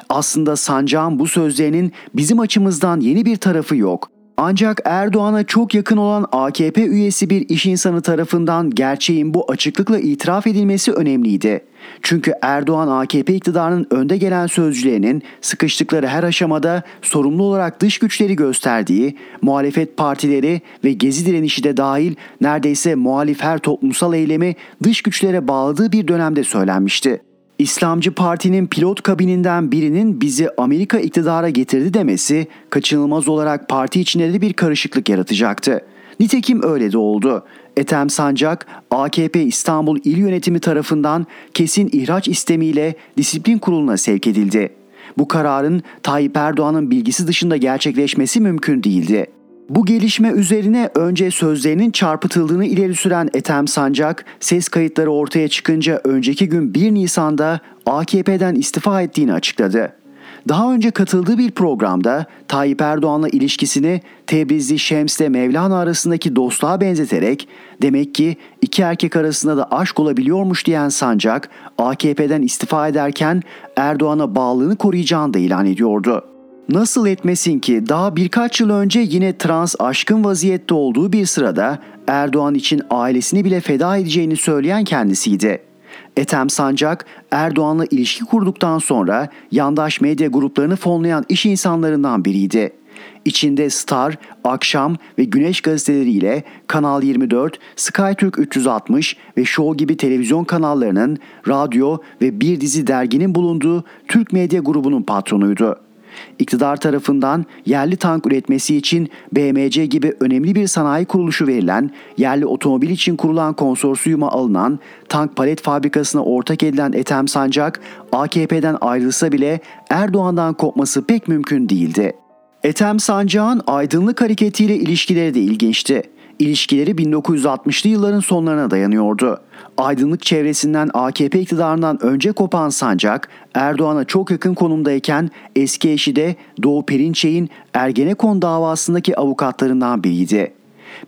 Aslında Sancak'ın bu sözlerinin bizim açımızdan yeni bir tarafı yok. Ancak Erdoğan'a çok yakın olan AKP üyesi bir iş insanı tarafından gerçeğin bu açıklıkla itiraf edilmesi önemliydi. Çünkü Erdoğan AKP iktidarının önde gelen sözcülerinin sıkıştıkları her aşamada sorumlu olarak dış güçleri gösterdiği, muhalefet partileri ve gezi direnişi de dahil neredeyse muhalif her toplumsal eylemi dış güçlere bağladığı bir dönemde söylenmişti. İslamcı Parti'nin pilot kabininden birinin bizi Amerika iktidara getirdi demesi kaçınılmaz olarak parti içinde de bir karışıklık yaratacaktı. Nitekim öyle de oldu. Ethem Sancak, AKP İstanbul İl Yönetimi tarafından kesin ihraç istemiyle disiplin kuruluna sevk edildi. Bu kararın Tayyip Erdoğan'ın bilgisi dışında gerçekleşmesi mümkün değildi. Bu gelişme üzerine önce sözlerinin çarpıtıldığını ileri süren Ethem Sancak, ses kayıtları ortaya çıkınca önceki gün 1 Nisan'da AKP'den istifa ettiğini açıkladı. Daha önce katıldığı bir programda Tayyip Erdoğan'la ilişkisini Tebrizli Şems'le Mevlana arasındaki dostluğa benzeterek demek ki iki erkek arasında da aşk olabiliyormuş diyen Sancak AKP'den istifa ederken Erdoğan'a bağlılığını koruyacağını da ilan ediyordu. Nasıl etmesin ki daha birkaç yıl önce yine trans aşkın vaziyette olduğu bir sırada Erdoğan için ailesini bile feda edeceğini söyleyen kendisiydi. Ethem Sancak, Erdoğan'la ilişki kurduktan sonra yandaş medya gruplarını fonlayan iş insanlarından biriydi. İçinde Star, Akşam ve Güneş gazeteleriyle Kanal 24, SkyTürk 360 ve Show gibi televizyon kanallarının, radyo ve bir dizi derginin bulunduğu Türk Medya grubunun patronuydu. İktidar tarafından yerli tank üretmesi için BMC gibi önemli bir sanayi kuruluşu verilen, yerli otomobil için kurulan konsorsiyuma alınan tank palet fabrikasına ortak edilen Ethem Sancak, AKP'den ayrılsa bile Erdoğan'dan kopması pek mümkün değildi. Ethem Sancak'ın aydınlık hareketiyle ilişkileri de ilginçti. İlişkileri 1960'lı yılların sonlarına dayanıyordu. Aydınlık çevresinden AKP iktidarından önce kopan Sancak, Erdoğan'a çok yakın konumdayken eski eşi de Doğu Perinçek'in Ergenekon davasındaki avukatlarından biriydi.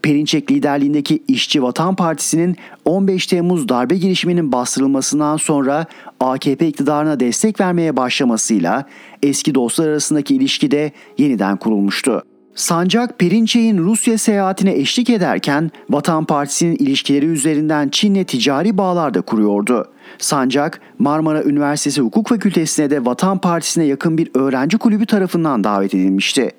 Perinçek liderliğindeki İşçi Vatan Partisi'nin 15 Temmuz darbe girişiminin bastırılmasından sonra AKP iktidarına destek vermeye başlamasıyla eski dostlar arasındaki ilişki de yeniden kurulmuştu. Sancak Perinçek'in Rusya seyahatine eşlik ederken Vatan Partisi'nin ilişkileri üzerinden Çin'le ticari bağlar da kuruyordu. Sancak Marmara Üniversitesi Hukuk Fakültesine de Vatan Partisi'ne yakın bir öğrenci kulübü tarafından davet edilmişti.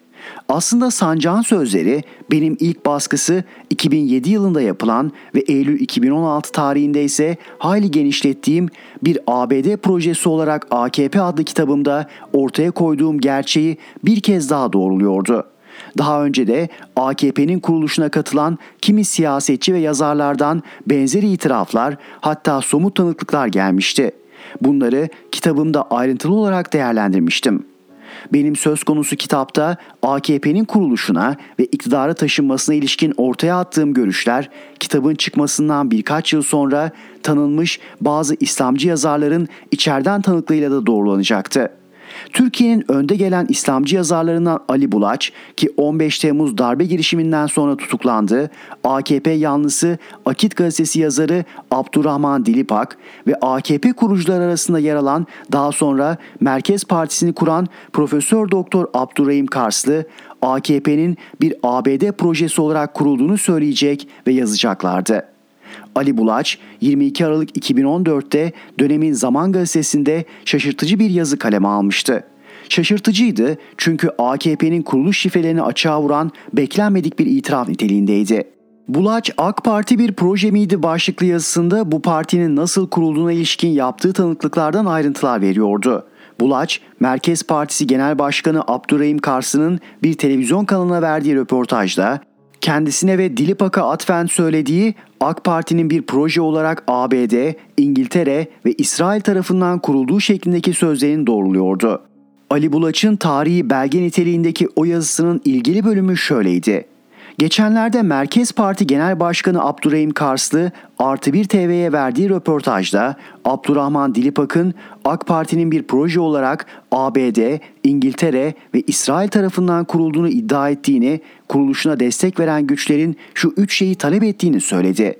Aslında Sancak'ın sözleri benim ilk baskısı 2007 yılında yapılan ve Eylül 2016 tarihinde ise hayli genişlettiğim bir ABD projesi olarak AKP adlı kitabımda ortaya koyduğum gerçeği bir kez daha doğruluyordu. Daha önce de AKP'nin kuruluşuna katılan kimi siyasetçi ve yazarlardan benzeri itiraflar hatta somut tanıklıklar gelmişti. Bunları kitabımda ayrıntılı olarak değerlendirmiştim. Benim söz konusu kitapta AKP'nin kuruluşuna ve iktidara taşınmasına ilişkin ortaya attığım görüşler kitabın çıkmasından birkaç yıl sonra tanınmış bazı İslamcı yazarların içeriden tanıklığıyla da doğrulanacaktı. Türkiye'nin önde gelen İslamcı yazarlarından Ali Bulaç ki 15 Temmuz darbe girişiminden sonra tutuklandı, AKP yanlısı Akit gazetesi yazarı Abdurrahman Dilipak ve AKP kurucular arasında yer alan daha sonra Merkez Partisi'ni kuran Profesör Doktor Abdurrahim Karslı AKP'nin bir ABD projesi olarak kurulduğunu söyleyecek ve yazacaklardı. Ali Bulaç 22 Aralık 2014'te dönemin Zaman Gazetesi'nde şaşırtıcı bir yazı kaleme almıştı. Şaşırtıcıydı çünkü AKP'nin kuruluş şifrelerini açığa vuran beklenmedik bir itiraf niteliğindeydi. Bulaç AK Parti bir proje miydi başlıklı yazısında bu partinin nasıl kurulduğuna ilişkin yaptığı tanıklıklardan ayrıntılar veriyordu. Bulaç, Merkez Partisi Genel Başkanı Abdurrahim Kars'ın bir televizyon kanalına verdiği röportajda kendisine ve Dilipak'a atfen söylediği AK Parti'nin bir proje olarak ABD, İngiltere ve İsrail tarafından kurulduğu şeklindeki sözlerini doğruluyordu. Ali Bulaç'ın tarihi belge niteliğindeki o yazısının ilgili bölümü şöyleydi. Geçenlerde Merkez Parti Genel Başkanı Abdurrahim Karslı Artı Bir TV'ye verdiği röportajda Abdurrahman Dilipak'ın AK Parti'nin bir proje olarak ABD, İngiltere ve İsrail tarafından kurulduğunu iddia ettiğini, kuruluşuna destek veren güçlerin şu üç şeyi talep ettiğini söyledi.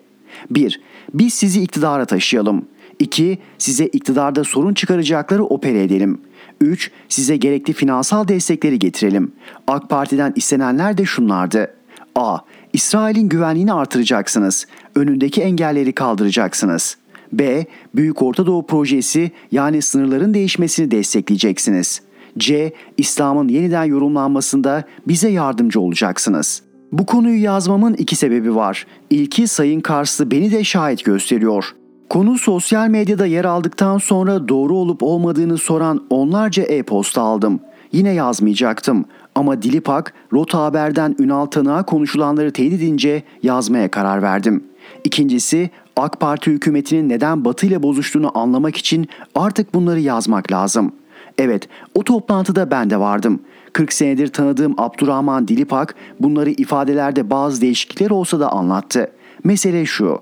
1. Biz sizi iktidara taşıyalım. 2. Size iktidarda sorun çıkaracakları opere edelim. 3. Size gerekli finansal destekleri getirelim. AK Parti'den istenenler de şunlardı. A. İsrail'in güvenliğini artıracaksınız. Önündeki engelleri kaldıracaksınız. B. Büyük Orta Doğu Projesi yani sınırların değişmesini destekleyeceksiniz. C. İslam'ın yeniden yorumlanmasında bize yardımcı olacaksınız. Bu konuyu yazmamın iki sebebi var. İlki Sayın Karslı beni de şahit gösteriyor. Konu sosyal medyada yer aldıktan sonra doğru olup olmadığını soran onlarca e-posta aldım. Yine yazmayacaktım ama Dilipak, Rota Haber'den Ünal Tanık'a konuşulanları teyit edince yazmaya karar verdim. İkincisi AK Parti hükümetinin neden Batı ile bozuştuğunu anlamak için artık bunları yazmak lazım. Evet, o toplantıda ben de vardım. 40 senedir tanıdığım Abdurrahman Dilipak bunları ifadelerde bazı değişiklikler olsa da anlattı. Mesele şu.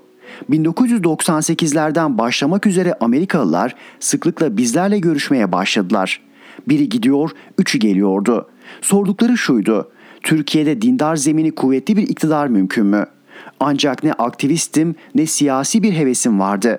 1998'lerden başlamak üzere Amerikalılar sıklıkla bizlerle görüşmeye başladılar. Biri gidiyor, üçü geliyordu. Sordukları şuydu. Türkiye'de dindar zemini kuvvetli bir iktidar mümkün mü? Ancak ne aktivistim ne siyasi bir hevesim vardı.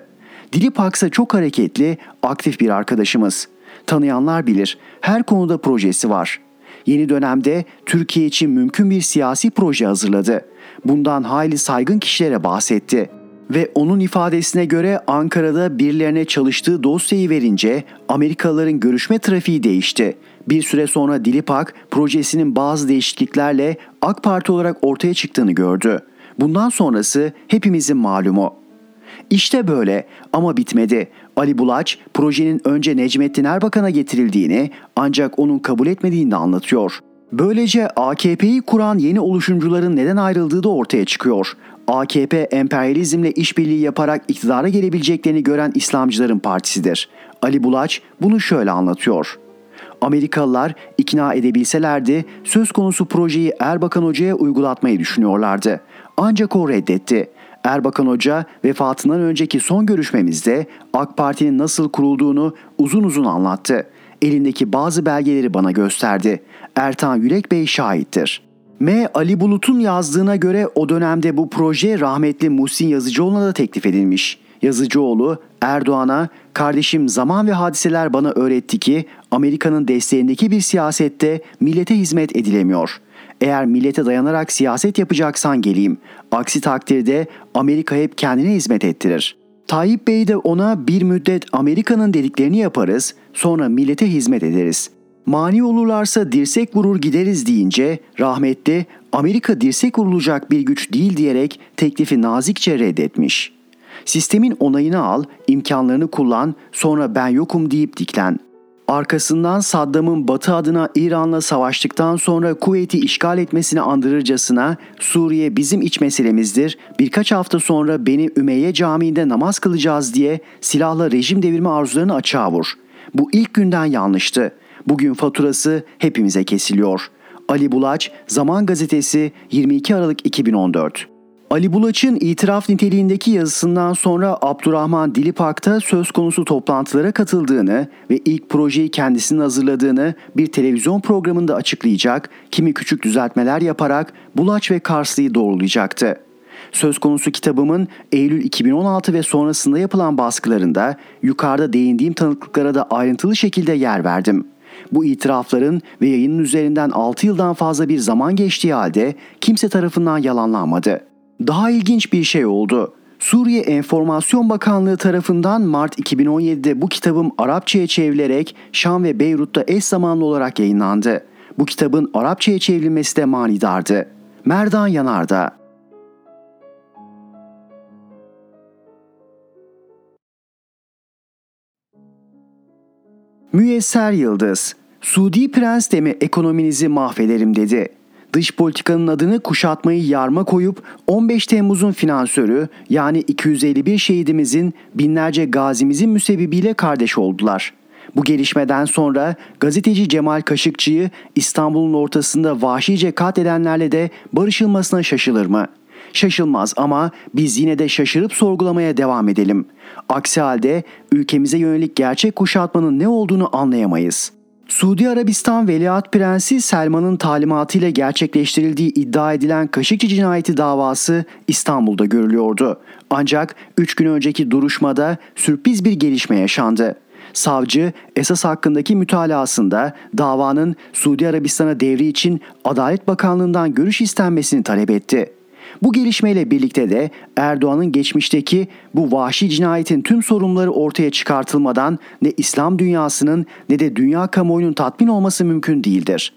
Dilip Aksa çok hareketli, aktif bir arkadaşımız. Tanıyanlar bilir, her konuda projesi var. Yeni dönemde Türkiye için mümkün bir siyasi proje hazırladı. Bundan hayli saygın kişilere bahsetti ve onun ifadesine göre Ankara'da birilerine çalıştığı dosyayı verince Amerikalıların görüşme trafiği değişti. Bir süre sonra Dilipak projesinin bazı değişikliklerle AK Parti olarak ortaya çıktığını gördü. Bundan sonrası hepimizin malumu. İşte böyle ama bitmedi. Ali Bulaç projenin önce Necmettin Erbakan'a getirildiğini ancak onun kabul etmediğini de anlatıyor. Böylece AKP'yi kuran yeni oluşumcuların neden ayrıldığı da ortaya çıkıyor. AKP emperyalizmle işbirliği yaparak iktidara gelebileceklerini gören İslamcıların partisidir. Ali Bulaç bunu şöyle anlatıyor. Amerikalılar ikna edebilselerdi söz konusu projeyi Erbakan Hoca'ya uygulatmayı düşünüyorlardı. Ancak o reddetti. Erbakan Hoca vefatından önceki son görüşmemizde AK Parti'nin nasıl kurulduğunu uzun uzun anlattı. Elindeki bazı belgeleri bana gösterdi. Ertan Yürek Bey şahittir. M. Ali Bulut'un yazdığına göre o dönemde bu proje rahmetli Muhsin Yazıcıoğlu'na da teklif edilmiş. Yazıcıoğlu Erdoğan'a kardeşim zaman ve hadiseler bana öğretti ki Amerika'nın desteğindeki bir siyasette millete hizmet edilemiyor. Eğer millete dayanarak siyaset yapacaksan geleyim. Aksi takdirde Amerika hep kendine hizmet ettirir. Tayyip Bey de ona bir müddet Amerika'nın dediklerini yaparız, sonra millete hizmet ederiz. Mani olurlarsa dirsek vurur gideriz deyince rahmetli Amerika dirsek vurulacak bir güç değil diyerek teklifi nazikçe reddetmiş. Sistemin onayını al, imkanlarını kullan, sonra ben yokum deyip diklen. Arkasından Saddam'ın Batı adına İran'la savaştıktan sonra Kuveyt'i işgal etmesini andırırcasına Suriye bizim iç meselemizdir. Birkaç hafta sonra beni Ümeyye Camii'nde namaz kılacağız diye silahla rejim devirme arzularını açığa vur. Bu ilk günden yanlıştı. Bugün faturası hepimize kesiliyor. Ali Bulaç, Zaman Gazetesi 22 Aralık 2014 Ali Bulaç'ın itiraf niteliğindeki yazısından sonra Abdurrahman Dilipak'ta söz konusu toplantılara katıldığını ve ilk projeyi kendisinin hazırladığını bir televizyon programında açıklayacak, kimi küçük düzeltmeler yaparak Bulaç ve Karslı'yı doğrulayacaktı. Söz konusu kitabımın Eylül 2016 ve sonrasında yapılan baskılarında yukarıda değindiğim tanıklıklara da ayrıntılı şekilde yer verdim.'' Bu itirafların ve yayının üzerinden 6 yıldan fazla bir zaman geçtiği halde kimse tarafından yalanlanmadı. Daha ilginç bir şey oldu. Suriye Enformasyon Bakanlığı tarafından Mart 2017'de bu kitabım Arapçaya çevrilerek Şam ve Beyrut'ta eş zamanlı olarak yayınlandı. Bu kitabın Arapçaya çevrilmesi de manidardı. Merdan Yanarda Müyesser Yıldız Suudi prens de mi ekonominizi mahvederim dedi. Dış politikanın adını kuşatmayı yarma koyup 15 Temmuz'un finansörü yani 251 şehidimizin binlerce gazimizin müsebbibiyle kardeş oldular. Bu gelişmeden sonra gazeteci Cemal Kaşıkçı'yı İstanbul'un ortasında vahşice katledenlerle de barışılmasına şaşılır mı?'' Şaşılmaz ama biz yine de şaşırıp sorgulamaya devam edelim. Aksi halde ülkemize yönelik gerçek kuşatmanın ne olduğunu anlayamayız. Suudi Arabistan Veliaht Prensi Selman'ın talimatıyla gerçekleştirildiği iddia edilen Kaşıkçı cinayeti davası İstanbul'da görülüyordu. Ancak 3 gün önceki duruşmada sürpriz bir gelişme yaşandı. Savcı esas hakkındaki mütalasında davanın Suudi Arabistan'a devri için Adalet Bakanlığı'ndan görüş istenmesini talep etti. Bu gelişmeyle birlikte de Erdoğan'ın geçmişteki bu vahşi cinayetin tüm sorunları ortaya çıkartılmadan ne İslam dünyasının ne de dünya kamuoyunun tatmin olması mümkün değildir.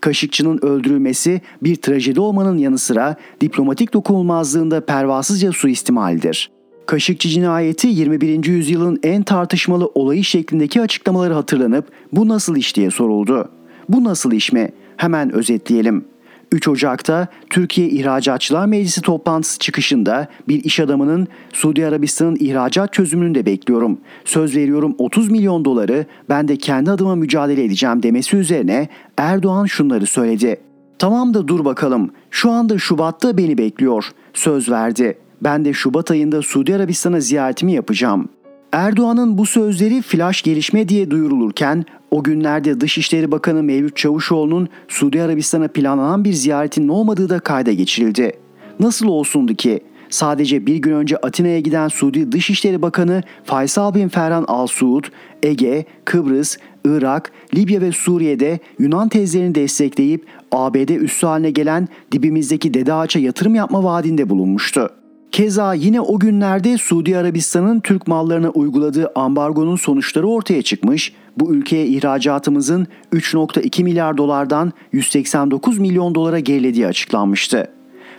Kaşıkçı'nın öldürülmesi bir trajedi olmanın yanı sıra diplomatik dokunulmazlığında pervasızca suistimaldir. Kaşıkçı cinayeti 21. yüzyılın en tartışmalı olayı şeklindeki açıklamaları hatırlanıp bu nasıl iş diye soruldu. Bu nasıl iş mi? Hemen özetleyelim. 3 Ocak'ta Türkiye İhracatçılar Meclisi toplantısı çıkışında bir iş adamının Suudi Arabistan'ın ihracat çözümünü de bekliyorum. Söz veriyorum 30 milyon doları ben de kendi adıma mücadele edeceğim demesi üzerine Erdoğan şunları söyledi. Tamam da dur bakalım. Şu anda Şubat'ta beni bekliyor. Söz verdi. Ben de Şubat ayında Suudi Arabistan'a ziyaretimi yapacağım. Erdoğan'ın bu sözleri flash gelişme diye duyurulurken o günlerde Dışişleri Bakanı Mevlüt Çavuşoğlu'nun Suudi Arabistan'a planlanan bir ziyaretinin olmadığı da kayda geçirildi. Nasıl olsundu ki? Sadece bir gün önce Atina'ya giden Suudi Dışişleri Bakanı Faysal bin Ferhan Al Suud, Ege, Kıbrıs, Irak, Libya ve Suriye'de Yunan tezlerini destekleyip ABD üssü haline gelen dibimizdeki Dede Ağaç'a yatırım yapma vaadinde bulunmuştu. Keza yine o günlerde Suudi Arabistan'ın Türk mallarına uyguladığı ambargonun sonuçları ortaya çıkmış, bu ülkeye ihracatımızın 3.2 milyar dolardan 189 milyon dolara gerilediği açıklanmıştı.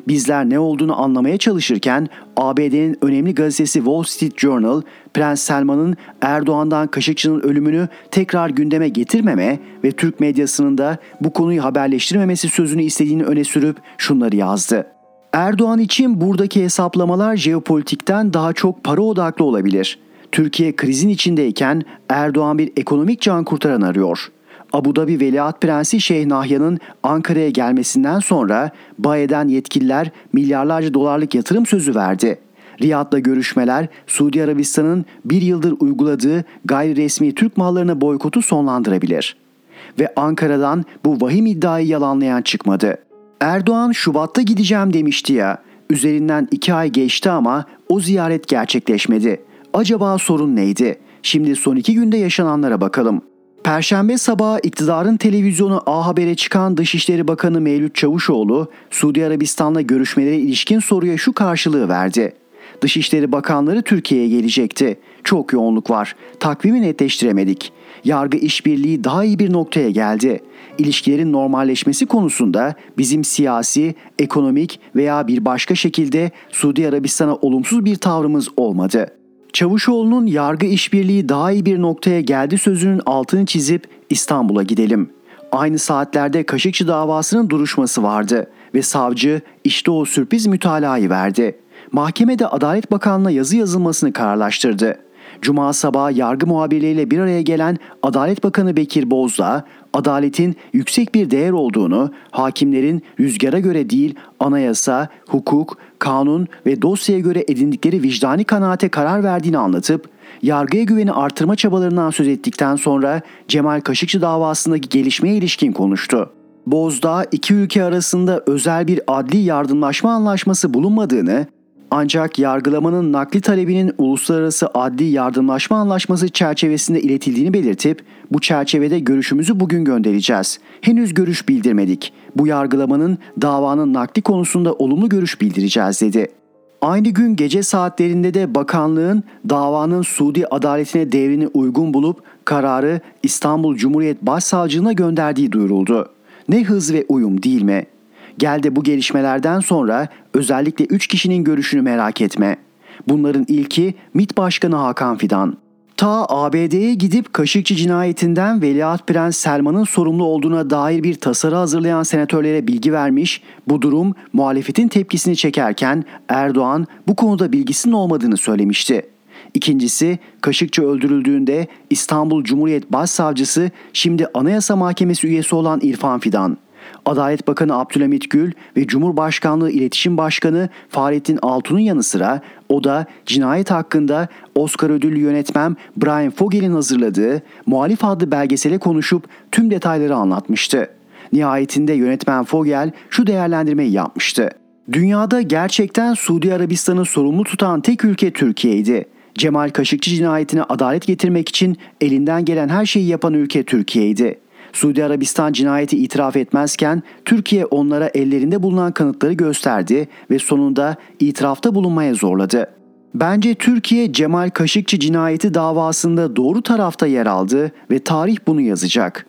Bizler ne olduğunu anlamaya çalışırken ABD'nin önemli gazetesi Wall Street Journal, Prens Selman'ın Erdoğan'dan Kaşıkçı'nın ölümünü tekrar gündeme getirmeme ve Türk medyasının da bu konuyu haberleştirmemesi sözünü istediğini öne sürüp şunları yazdı. Erdoğan için buradaki hesaplamalar jeopolitikten daha çok para odaklı olabilir. Türkiye krizin içindeyken Erdoğan bir ekonomik can kurtaran arıyor. Abu Dhabi Veliaht Prensi Şeyh Nahyan'ın Ankara'ya gelmesinden sonra Baye'den yetkililer milyarlarca dolarlık yatırım sözü verdi. Riyad'la görüşmeler Suudi Arabistan'ın bir yıldır uyguladığı gayri resmi Türk mallarına boykotu sonlandırabilir. Ve Ankara'dan bu vahim iddiayı yalanlayan çıkmadı. Erdoğan Şubat'ta gideceğim demişti ya. Üzerinden iki ay geçti ama o ziyaret gerçekleşmedi. Acaba sorun neydi? Şimdi son iki günde yaşananlara bakalım. Perşembe sabahı iktidarın televizyonu A Haber'e çıkan Dışişleri Bakanı Mevlüt Çavuşoğlu, Suudi Arabistan'la görüşmelere ilişkin soruya şu karşılığı verdi. Dışişleri Bakanları Türkiye'ye gelecekti. Çok yoğunluk var. Takvimi netleştiremedik. Yargı işbirliği daha iyi bir noktaya geldi. İlişkilerin normalleşmesi konusunda bizim siyasi, ekonomik veya bir başka şekilde Suudi Arabistan'a olumsuz bir tavrımız olmadı. Çavuşoğlu'nun yargı işbirliği daha iyi bir noktaya geldi sözünün altını çizip İstanbul'a gidelim. Aynı saatlerde Kaşıkçı davasının duruşması vardı ve savcı işte o sürpriz mütalayı verdi. Mahkemede Adalet Bakanlığı'na yazı yazılmasını kararlaştırdı. Cuma sabahı yargı muhabirleriyle bir araya gelen Adalet Bakanı Bekir Bozdağ, adaletin yüksek bir değer olduğunu, hakimlerin rüzgara göre değil anayasa, hukuk, kanun ve dosyaya göre edindikleri vicdani kanaate karar verdiğini anlatıp, yargıya güveni artırma çabalarından söz ettikten sonra Cemal Kaşıkçı davasındaki gelişmeye ilişkin konuştu. Bozdağ iki ülke arasında özel bir adli yardımlaşma anlaşması bulunmadığını, ancak yargılamanın nakli talebinin Uluslararası Adli Yardımlaşma Anlaşması çerçevesinde iletildiğini belirtip bu çerçevede görüşümüzü bugün göndereceğiz. Henüz görüş bildirmedik. Bu yargılamanın davanın nakli konusunda olumlu görüş bildireceğiz dedi. Aynı gün gece saatlerinde de bakanlığın davanın Suudi adaletine devrini uygun bulup kararı İstanbul Cumhuriyet Başsavcılığına gönderdiği duyuruldu. Ne hız ve uyum değil mi? Gel de bu gelişmelerden sonra özellikle 3 kişinin görüşünü merak etme. Bunların ilki MİT Başkanı Hakan Fidan. Ta ABD'ye gidip Kaşıkçı cinayetinden Veliaht Prens Selman'ın sorumlu olduğuna dair bir tasarı hazırlayan senatörlere bilgi vermiş, bu durum muhalefetin tepkisini çekerken Erdoğan bu konuda bilgisinin olmadığını söylemişti. İkincisi Kaşıkçı öldürüldüğünde İstanbul Cumhuriyet Başsavcısı şimdi Anayasa Mahkemesi üyesi olan İrfan Fidan. Adalet Bakanı Abdülhamit Gül ve Cumhurbaşkanlığı İletişim Başkanı Fahrettin Altun'un yanı sıra o da cinayet hakkında Oscar ödüllü yönetmen Brian Fogel'in hazırladığı Muhalif adlı belgesele konuşup tüm detayları anlatmıştı. Nihayetinde yönetmen Fogel şu değerlendirmeyi yapmıştı. Dünyada gerçekten Suudi Arabistan'ı sorumlu tutan tek ülke Türkiye'ydi. Cemal Kaşıkçı cinayetine adalet getirmek için elinden gelen her şeyi yapan ülke Türkiye'ydi. Suudi Arabistan cinayeti itiraf etmezken Türkiye onlara ellerinde bulunan kanıtları gösterdi ve sonunda itirafta bulunmaya zorladı. Bence Türkiye Cemal Kaşıkçı cinayeti davasında doğru tarafta yer aldı ve tarih bunu yazacak.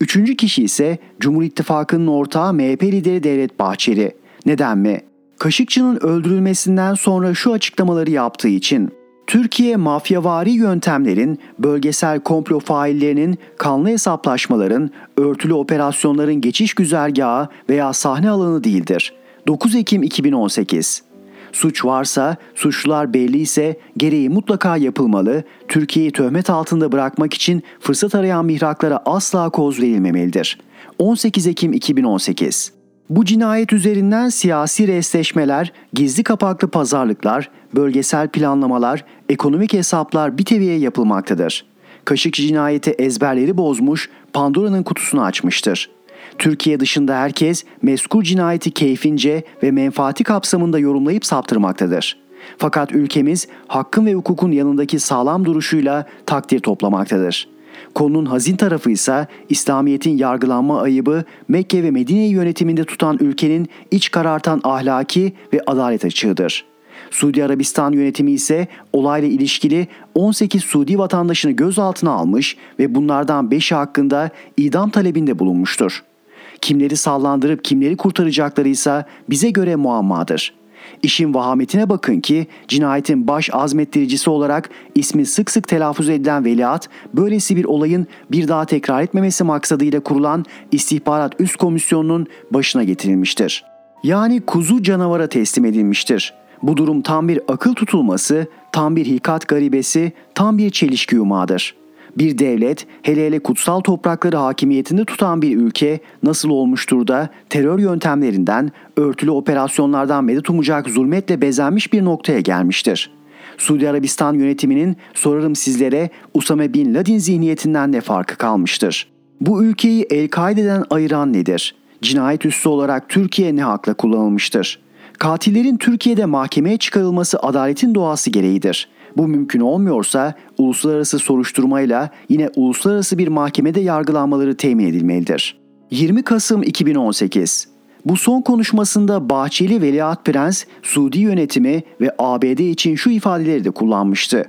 Üçüncü kişi ise Cumhur İttifakı'nın ortağı MHP lideri Devlet Bahçeli. Neden mi? Kaşıkçı'nın öldürülmesinden sonra şu açıklamaları yaptığı için Türkiye mafyavari yöntemlerin, bölgesel komplo faillerinin, kanlı hesaplaşmaların, örtülü operasyonların geçiş güzergahı veya sahne alanı değildir. 9 Ekim 2018 Suç varsa, suçlular belli ise gereği mutlaka yapılmalı, Türkiye'yi töhmet altında bırakmak için fırsat arayan mihraklara asla koz verilmemelidir. 18 Ekim 2018 bu cinayet üzerinden siyasi restleşmeler, gizli kapaklı pazarlıklar, bölgesel planlamalar, ekonomik hesaplar bir teviye yapılmaktadır. Kaşıkçı cinayeti ezberleri bozmuş, Pandora'nın kutusunu açmıştır. Türkiye dışında herkes meskur cinayeti keyfince ve menfaati kapsamında yorumlayıp saptırmaktadır. Fakat ülkemiz hakkın ve hukukun yanındaki sağlam duruşuyla takdir toplamaktadır.'' Konunun hazin tarafı ise İslamiyet'in yargılanma ayıbı Mekke ve Medine yönetiminde tutan ülkenin iç karartan ahlaki ve adalet açığıdır. Suudi Arabistan yönetimi ise olayla ilişkili 18 Suudi vatandaşını gözaltına almış ve bunlardan 5'i hakkında idam talebinde bulunmuştur. Kimleri sallandırıp kimleri kurtaracakları ise bize göre muammadır.'' İşin vahametine bakın ki cinayetin baş azmettiricisi olarak ismi sık sık telaffuz edilen veliaht böylesi bir olayın bir daha tekrar etmemesi maksadıyla kurulan istihbarat üst komisyonunun başına getirilmiştir. Yani kuzu canavara teslim edilmiştir. Bu durum tam bir akıl tutulması, tam bir hikat garibesi, tam bir çelişki yumağıdır.'' Bir devlet, hele hele kutsal toprakları hakimiyetinde tutan bir ülke nasıl olmuştur da terör yöntemlerinden, örtülü operasyonlardan medet umacak zulmetle bezenmiş bir noktaya gelmiştir. Suudi Arabistan yönetiminin sorarım sizlere Usame Bin Laden zihniyetinden ne farkı kalmıştır? Bu ülkeyi El-Kaide'den ayıran nedir? Cinayet üssü olarak Türkiye ne hakla kullanılmıştır? Katillerin Türkiye'de mahkemeye çıkarılması adaletin doğası gereğidir. Bu mümkün olmuyorsa uluslararası soruşturmayla yine uluslararası bir mahkemede yargılanmaları temin edilmelidir. 20 Kasım 2018 bu son konuşmasında Bahçeli Veliaht Prens, Suudi yönetimi ve ABD için şu ifadeleri de kullanmıştı.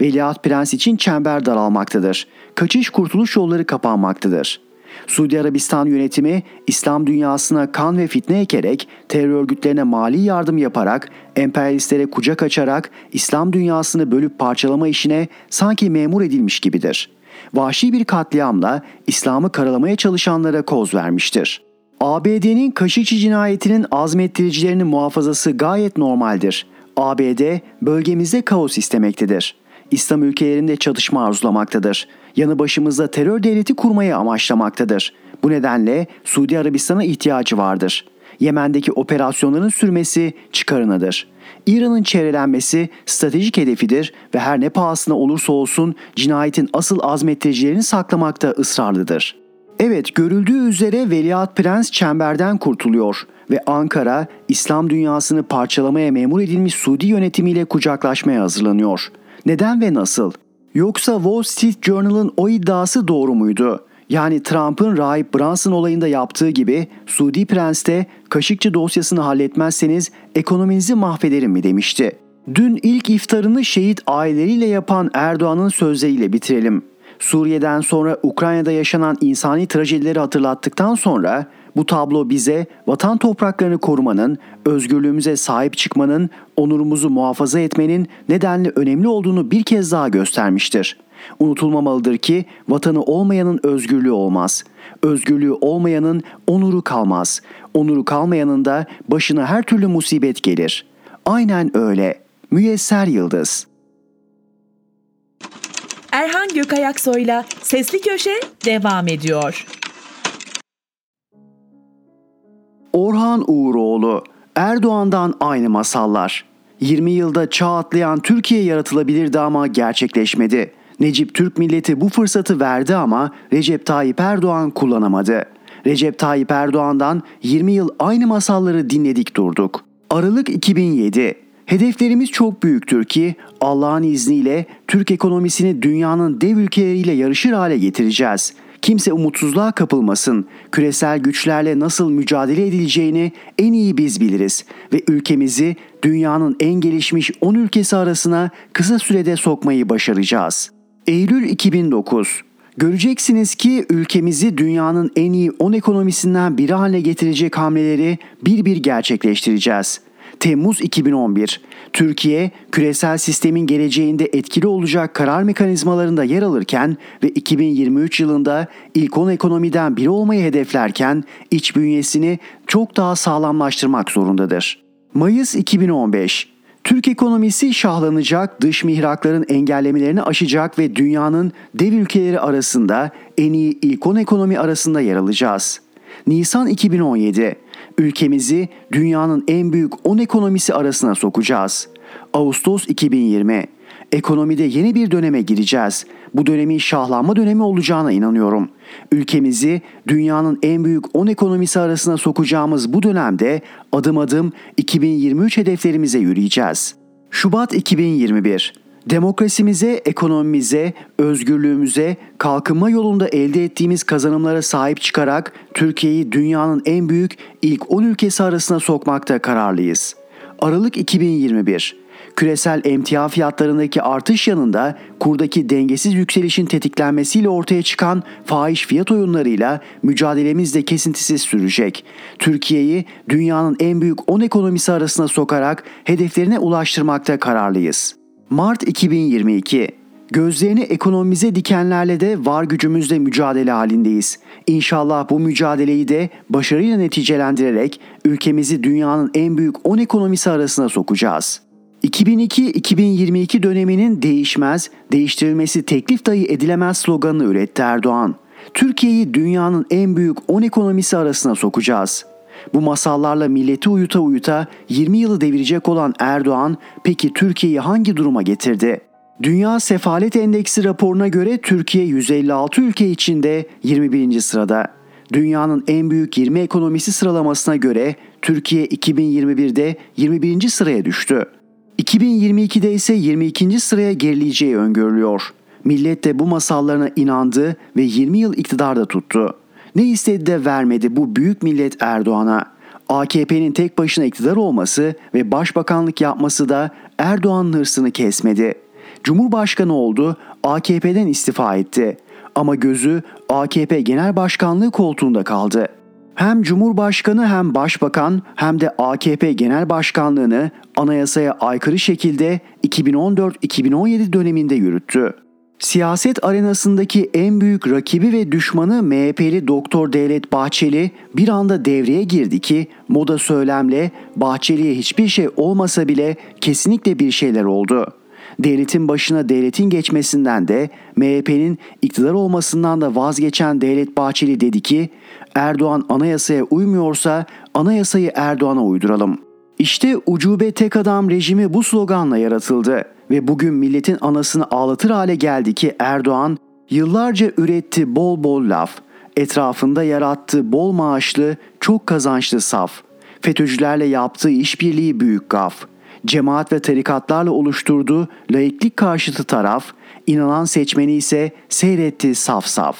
Veliaht Prens için çember daralmaktadır. Kaçış kurtuluş yolları kapanmaktadır. Suudi Arabistan yönetimi İslam dünyasına kan ve fitne ekerek, terör örgütlerine mali yardım yaparak, emperyalistlere kucak açarak İslam dünyasını bölüp parçalama işine sanki memur edilmiş gibidir. Vahşi bir katliamla İslam'ı karalamaya çalışanlara koz vermiştir. ABD'nin Kaşıkçı cinayetinin azmettiricilerinin muhafazası gayet normaldir. ABD bölgemizde kaos istemektedir. İslam ülkelerinde çatışma arzulamaktadır. Yanı başımızda terör devleti kurmayı amaçlamaktadır. Bu nedenle Suudi Arabistan'a ihtiyacı vardır. Yemen'deki operasyonların sürmesi çıkarınadır. İran'ın çevrelenmesi stratejik hedefidir ve her ne pahasına olursa olsun cinayetin asıl azmettiricilerini saklamakta ısrarlıdır. Evet görüldüğü üzere Veliaht Prens çemberden kurtuluyor ve Ankara İslam dünyasını parçalamaya memur edilmiş Suudi yönetimiyle kucaklaşmaya hazırlanıyor. Neden ve nasıl? Yoksa Wall Street Journal'ın o iddiası doğru muydu? Yani Trump'ın Rahip Brunson olayında yaptığı gibi Suudi Prens de Kaşıkçı dosyasını halletmezseniz ekonominizi mahvederim mi demişti. Dün ilk iftarını şehit aileleriyle yapan Erdoğan'ın sözleriyle bitirelim. Suriye'den sonra Ukrayna'da yaşanan insani trajedileri hatırlattıktan sonra bu tablo bize vatan topraklarını korumanın, özgürlüğümüze sahip çıkmanın, onurumuzu muhafaza etmenin nedenli önemli olduğunu bir kez daha göstermiştir. Unutulmamalıdır ki vatanı olmayanın özgürlüğü olmaz. Özgürlüğü olmayanın onuru kalmaz. Onuru kalmayanın da başına her türlü musibet gelir. Aynen öyle. Müyesser Yıldız Erhan Gökayaksoy'la Sesli Köşe devam ediyor. Orhan Uğuroğlu Erdoğan'dan aynı masallar. 20 yılda çağ atlayan Türkiye yaratılabilirdi ama gerçekleşmedi. Necip Türk milleti bu fırsatı verdi ama Recep Tayyip Erdoğan kullanamadı. Recep Tayyip Erdoğan'dan 20 yıl aynı masalları dinledik durduk. Aralık 2007 Hedeflerimiz çok büyüktür ki Allah'ın izniyle Türk ekonomisini dünyanın dev ülkeleriyle yarışır hale getireceğiz. Kimse umutsuzluğa kapılmasın. Küresel güçlerle nasıl mücadele edileceğini en iyi biz biliriz ve ülkemizi dünyanın en gelişmiş 10 ülkesi arasına kısa sürede sokmayı başaracağız. Eylül 2009 Göreceksiniz ki ülkemizi dünyanın en iyi 10 ekonomisinden biri haline getirecek hamleleri bir bir gerçekleştireceğiz. Temmuz 2011 Türkiye küresel sistemin geleceğinde etkili olacak karar mekanizmalarında yer alırken ve 2023 yılında ilk 10 ekonomiden biri olmayı hedeflerken iç bünyesini çok daha sağlamlaştırmak zorundadır. Mayıs 2015 Türk ekonomisi şahlanacak, dış mihrakların engellemelerini aşacak ve dünyanın dev ülkeleri arasında en iyi ilk 10 ekonomi arasında yer alacağız. Nisan 2017 ülkemizi dünyanın en büyük 10 ekonomisi arasına sokacağız. Ağustos 2020 Ekonomide yeni bir döneme gireceğiz. Bu dönemin şahlanma dönemi olacağına inanıyorum. Ülkemizi dünyanın en büyük 10 ekonomisi arasına sokacağımız bu dönemde adım adım 2023 hedeflerimize yürüyeceğiz. Şubat 2021 Demokrasimize, ekonomimize, özgürlüğümüze, kalkınma yolunda elde ettiğimiz kazanımlara sahip çıkarak Türkiye'yi dünyanın en büyük ilk 10 ülkesi arasına sokmakta kararlıyız. Aralık 2021 Küresel emtia fiyatlarındaki artış yanında kurdaki dengesiz yükselişin tetiklenmesiyle ortaya çıkan fahiş fiyat oyunlarıyla mücadelemiz de kesintisiz sürecek. Türkiye'yi dünyanın en büyük 10 ekonomisi arasına sokarak hedeflerine ulaştırmakta kararlıyız. Mart 2022 Gözlerini ekonomimize dikenlerle de var gücümüzle mücadele halindeyiz. İnşallah bu mücadeleyi de başarıyla neticelendirerek ülkemizi dünyanın en büyük 10 ekonomisi arasına sokacağız. 2002-2022 döneminin değişmez, değiştirilmesi teklif dahi edilemez sloganını üretti Erdoğan. Türkiye'yi dünyanın en büyük 10 ekonomisi arasına sokacağız. Bu masallarla milleti uyuta uyuta 20 yılı devirecek olan Erdoğan peki Türkiye'yi hangi duruma getirdi? Dünya Sefalet Endeksi raporuna göre Türkiye 156 ülke içinde 21. sırada. Dünyanın en büyük 20 ekonomisi sıralamasına göre Türkiye 2021'de 21. sıraya düştü. 2022'de ise 22. sıraya gerileyeceği öngörülüyor. Millet de bu masallarına inandı ve 20 yıl iktidarda tuttu. Ne istedi de vermedi bu büyük millet Erdoğan'a. AKP'nin tek başına iktidar olması ve başbakanlık yapması da Erdoğan'ın hırsını kesmedi. Cumhurbaşkanı oldu, AKP'den istifa etti. Ama gözü AKP Genel Başkanlığı koltuğunda kaldı. Hem Cumhurbaşkanı hem Başbakan hem de AKP Genel Başkanlığını anayasaya aykırı şekilde 2014-2017 döneminde yürüttü. Siyaset arenasındaki en büyük rakibi ve düşmanı MHP'li Doktor Devlet Bahçeli bir anda devreye girdi ki moda söylemle Bahçeli'ye hiçbir şey olmasa bile kesinlikle bir şeyler oldu. Devletin başına devletin geçmesinden de MHP'nin iktidar olmasından da vazgeçen Devlet Bahçeli dedi ki Erdoğan anayasaya uymuyorsa anayasayı Erdoğan'a uyduralım. İşte ucube tek adam rejimi bu sloganla yaratıldı ve bugün milletin anasını ağlatır hale geldi ki Erdoğan yıllarca üretti bol bol laf, etrafında yarattı bol maaşlı, çok kazançlı saf. FETÖ'cülerle yaptığı işbirliği büyük gaf. Cemaat ve tarikatlarla oluşturduğu laiklik karşıtı taraf, inanan seçmeni ise seyretti saf saf.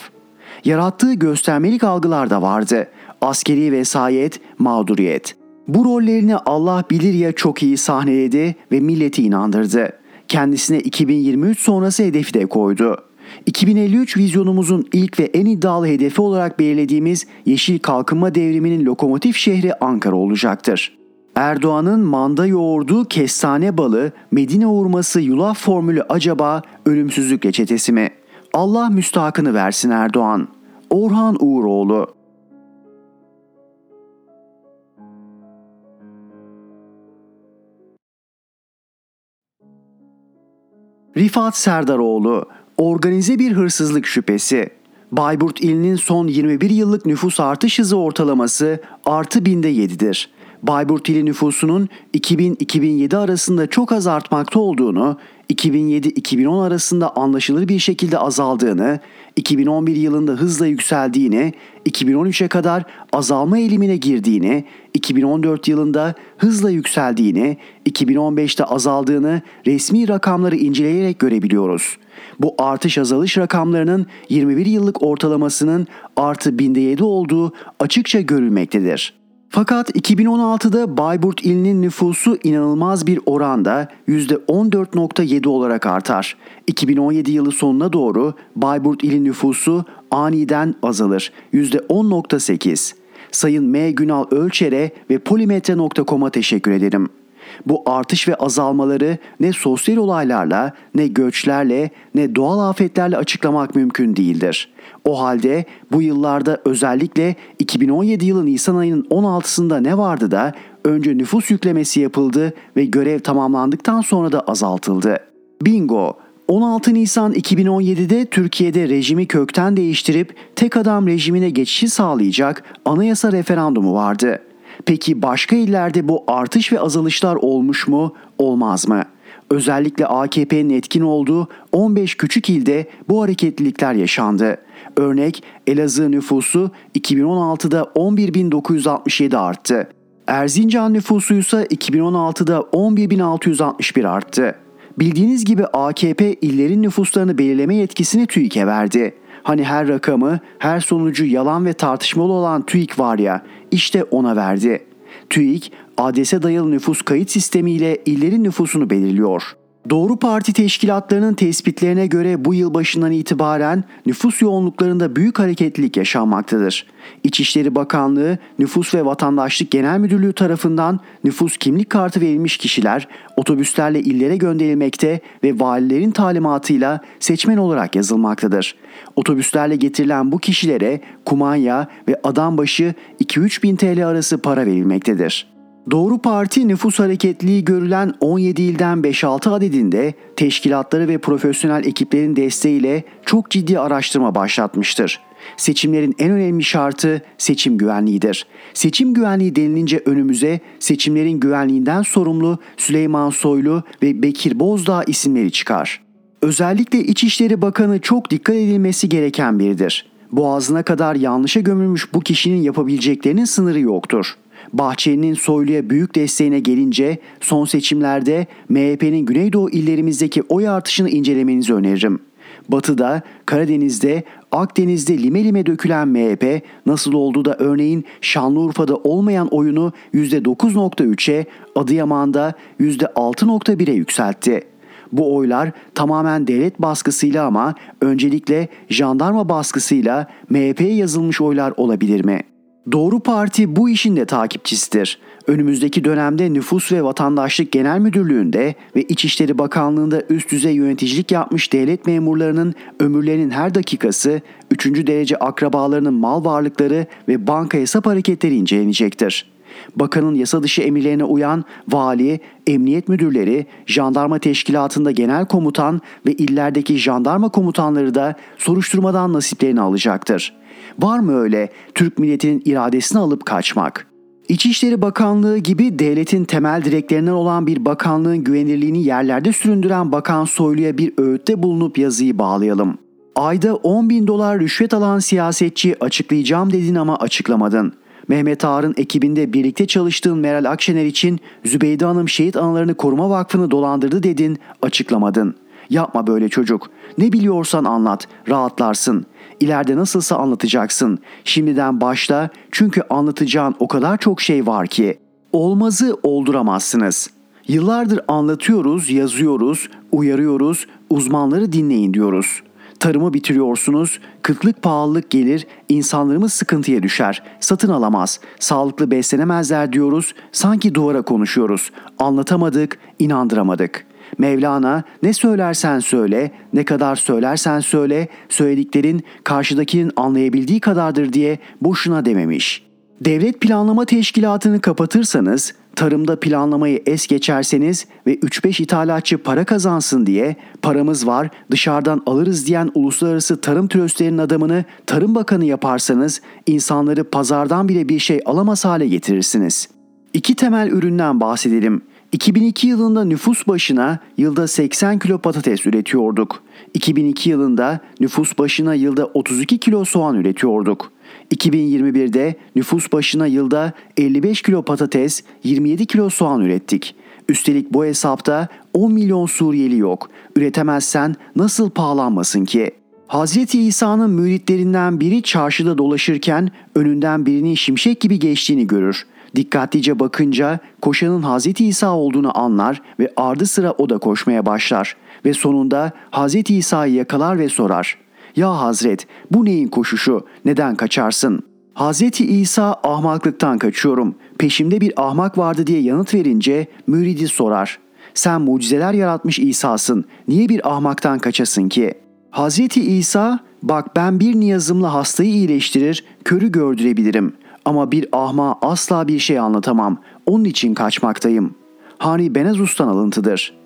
Yarattığı göstermelik algılar da vardı. Askeri vesayet, mağduriyet. Bu rollerini Allah bilir ya çok iyi sahneledi ve milleti inandırdı kendisine 2023 sonrası hedefi de koydu. 2053 vizyonumuzun ilk ve en iddialı hedefi olarak belirlediğimiz yeşil kalkınma devriminin lokomotif şehri Ankara olacaktır. Erdoğan'ın manda yoğurdu, kestane balı, Medine uğurması yulaf formülü acaba ölümsüzlük reçetesi mi? Allah müstahakını versin Erdoğan. Orhan Uğuroğlu Rifat Serdaroğlu, organize bir hırsızlık şüphesi. Bayburt ilinin son 21 yıllık nüfus artış hızı ortalaması artı binde 7'dir. Bayburt ili nüfusunun 2000-2007 arasında çok az artmakta olduğunu, 2007-2010 arasında anlaşılır bir şekilde azaldığını, 2011 yılında hızla yükseldiğini, 2013'e kadar azalma eğilimine girdiğini, 2014 yılında hızla yükseldiğini, 2015'te azaldığını resmi rakamları inceleyerek görebiliyoruz. Bu artış azalış rakamlarının 21 yıllık ortalamasının artı binde 7 olduğu açıkça görülmektedir. Fakat 2016'da Bayburt ilinin nüfusu inanılmaz bir oranda %14.7 olarak artar. 2017 yılı sonuna doğru Bayburt ili nüfusu aniden azalır. %10.8. Sayın M. Günal Ölçer'e ve polimetre.com'a teşekkür ederim. Bu artış ve azalmaları ne sosyal olaylarla, ne göçlerle, ne doğal afetlerle açıklamak mümkün değildir. O halde bu yıllarda özellikle 2017 yılı Nisan ayının 16'sında ne vardı da önce nüfus yüklemesi yapıldı ve görev tamamlandıktan sonra da azaltıldı. Bingo! 16 Nisan 2017'de Türkiye'de rejimi kökten değiştirip tek adam rejimine geçişi sağlayacak anayasa referandumu vardı. Peki başka illerde bu artış ve azalışlar olmuş mu, olmaz mı? Özellikle AKP'nin etkin olduğu 15 küçük ilde bu hareketlilikler yaşandı. Örnek Elazığ nüfusu 2016'da 11.967 arttı. Erzincan nüfusu ise 2016'da 11.661 arttı. Bildiğiniz gibi AKP illerin nüfuslarını belirleme yetkisini TÜİK'e verdi. Hani her rakamı, her sonucu yalan ve tartışmalı olan TÜİK var ya, işte ona verdi. TÜİK, adrese dayalı nüfus kayıt sistemiyle illerin nüfusunu belirliyor. Doğru Parti teşkilatlarının tespitlerine göre bu yıl başından itibaren nüfus yoğunluklarında büyük hareketlilik yaşanmaktadır. İçişleri Bakanlığı, Nüfus ve Vatandaşlık Genel Müdürlüğü tarafından nüfus kimlik kartı verilmiş kişiler otobüslerle illere gönderilmekte ve valilerin talimatıyla seçmen olarak yazılmaktadır. Otobüslerle getirilen bu kişilere kumanya ve adam başı 2-3 bin TL arası para verilmektedir. Doğru Parti nüfus hareketliği görülen 17 ilden 5-6 adedinde teşkilatları ve profesyonel ekiplerin desteğiyle çok ciddi araştırma başlatmıştır. Seçimlerin en önemli şartı seçim güvenliğidir. Seçim güvenliği denilince önümüze seçimlerin güvenliğinden sorumlu Süleyman Soylu ve Bekir Bozdağ isimleri çıkar. Özellikle İçişleri Bakanı çok dikkat edilmesi gereken biridir. Boğazına kadar yanlışa gömülmüş bu kişinin yapabileceklerinin sınırı yoktur. Bahçeli'nin Soylu'ya büyük desteğine gelince son seçimlerde MHP'nin Güneydoğu illerimizdeki oy artışını incelemenizi öneririm. Batı'da, Karadeniz'de, Akdeniz'de lime lime dökülen MHP nasıl oldu da örneğin Şanlıurfa'da olmayan oyunu %9.3'e, Adıyaman'da %6.1'e yükseltti. Bu oylar tamamen devlet baskısıyla ama öncelikle jandarma baskısıyla MHP'ye yazılmış oylar olabilir mi?'' Doğru Parti bu işin de takipçisidir. Önümüzdeki dönemde Nüfus ve Vatandaşlık Genel Müdürlüğü'nde ve İçişleri Bakanlığı'nda üst düzey yöneticilik yapmış devlet memurlarının ömürlerinin her dakikası, 3. derece akrabalarının mal varlıkları ve banka hesap hareketleri incelenecektir. Bakanın yasa dışı emirlerine uyan vali, emniyet müdürleri, jandarma teşkilatında genel komutan ve illerdeki jandarma komutanları da soruşturmadan nasiplerini alacaktır. Var mı öyle Türk milletinin iradesini alıp kaçmak? İçişleri Bakanlığı gibi devletin temel direklerinden olan bir bakanlığın güvenirliğini yerlerde süründüren Bakan Soylu'ya bir öğütte bulunup yazıyı bağlayalım. Ayda 10 bin dolar rüşvet alan siyasetçi açıklayacağım dedin ama açıklamadın. Mehmet Ağar'ın ekibinde birlikte çalıştığın Meral Akşener için Zübeyde Hanım Şehit Anılarını Koruma Vakfı'nı dolandırdı dedin, açıklamadın. Yapma böyle çocuk. Ne biliyorsan anlat, rahatlarsın. İleride nasılsa anlatacaksın. Şimdiden başla çünkü anlatacağın o kadar çok şey var ki. Olmazı olduramazsınız. Yıllardır anlatıyoruz, yazıyoruz, uyarıyoruz, uzmanları dinleyin diyoruz. Tarımı bitiriyorsunuz, kıtlık pahalılık gelir, insanlarımız sıkıntıya düşer, satın alamaz, sağlıklı beslenemezler diyoruz, sanki duvara konuşuyoruz. Anlatamadık, inandıramadık. Mevlana ne söylersen söyle, ne kadar söylersen söyle, söylediklerin karşıdakinin anlayabildiği kadardır diye boşuna dememiş. Devlet planlama teşkilatını kapatırsanız tarımda planlamayı es geçerseniz ve 3-5 ithalatçı para kazansın diye paramız var dışarıdan alırız diyen uluslararası tarım tröstlerinin adamını Tarım Bakanı yaparsanız insanları pazardan bile bir şey alamaz hale getirirsiniz. İki temel üründen bahsedelim. 2002 yılında nüfus başına yılda 80 kilo patates üretiyorduk. 2002 yılında nüfus başına yılda 32 kilo soğan üretiyorduk. 2021'de nüfus başına yılda 55 kilo patates, 27 kilo soğan ürettik. Üstelik bu hesapta 10 milyon Suriyeli yok. Üretemezsen nasıl pahalanmasın ki? Hazreti İsa'nın müritlerinden biri çarşıda dolaşırken önünden birinin şimşek gibi geçtiğini görür. Dikkatlice bakınca koşanın Hazreti İsa olduğunu anlar ve ardı sıra o da koşmaya başlar ve sonunda Hazreti İsa'yı yakalar ve sorar. Ya Hazret bu neyin koşuşu neden kaçarsın? Hazreti İsa ahmaklıktan kaçıyorum. Peşimde bir ahmak vardı diye yanıt verince müridi sorar. Sen mucizeler yaratmış İsa'sın. Niye bir ahmaktan kaçasın ki? Hazreti İsa bak ben bir niyazımla hastayı iyileştirir, körü gördürebilirim. Ama bir ahma asla bir şey anlatamam. Onun için kaçmaktayım. Hani Benazus'tan alıntıdır.''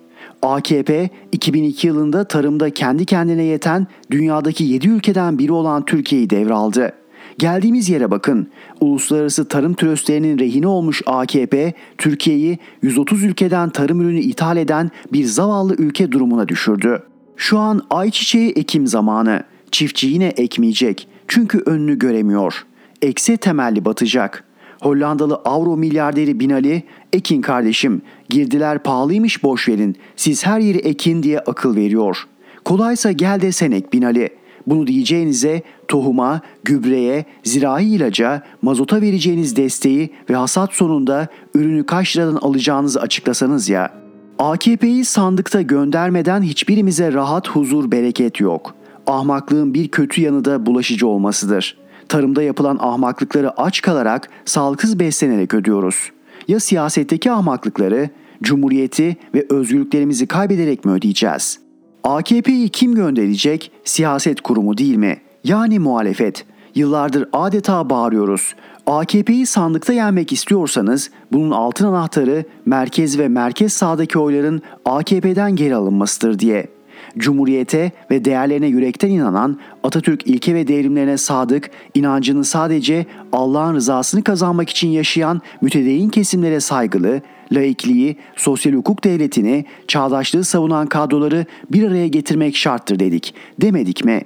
AKP 2002 yılında tarımda kendi kendine yeten dünyadaki 7 ülkeden biri olan Türkiye'yi devraldı. Geldiğimiz yere bakın. Uluslararası tarım tröstlerinin rehine olmuş AKP, Türkiye'yi 130 ülkeden tarım ürünü ithal eden bir zavallı ülke durumuna düşürdü. Şu an ayçiçeği ekim zamanı. Çiftçi yine ekmeyecek. Çünkü önünü göremiyor. Ekse temelli batacak.'' Hollandalı Avro milyarderi Binali, Ekin kardeşim girdiler pahalıymış boş verin siz her yeri ekin diye akıl veriyor. Kolaysa gel de sen Binali. Bunu diyeceğinize tohuma, gübreye, zirai ilaca, mazota vereceğiniz desteği ve hasat sonunda ürünü kaç liradan alacağınızı açıklasanız ya. AKP'yi sandıkta göndermeden hiçbirimize rahat, huzur, bereket yok. Ahmaklığın bir kötü yanı da bulaşıcı olmasıdır.'' tarımda yapılan ahmaklıkları aç kalarak sağlıksız beslenerek ödüyoruz. Ya siyasetteki ahmaklıkları, cumhuriyeti ve özgürlüklerimizi kaybederek mi ödeyeceğiz? AKP'yi kim gönderecek? Siyaset kurumu değil mi? Yani muhalefet. Yıllardır adeta bağırıyoruz. AKP'yi sandıkta yenmek istiyorsanız bunun altın anahtarı merkez ve merkez sağdaki oyların AKP'den geri alınmasıdır diye. Cumhuriyete ve değerlerine yürekten inanan, Atatürk ilke ve devrimlerine sadık, inancını sadece Allah'ın rızasını kazanmak için yaşayan mütedeyyin kesimlere saygılı, laikliği, sosyal hukuk devletini, çağdaşlığı savunan kadroları bir araya getirmek şarttır dedik. Demedik mi?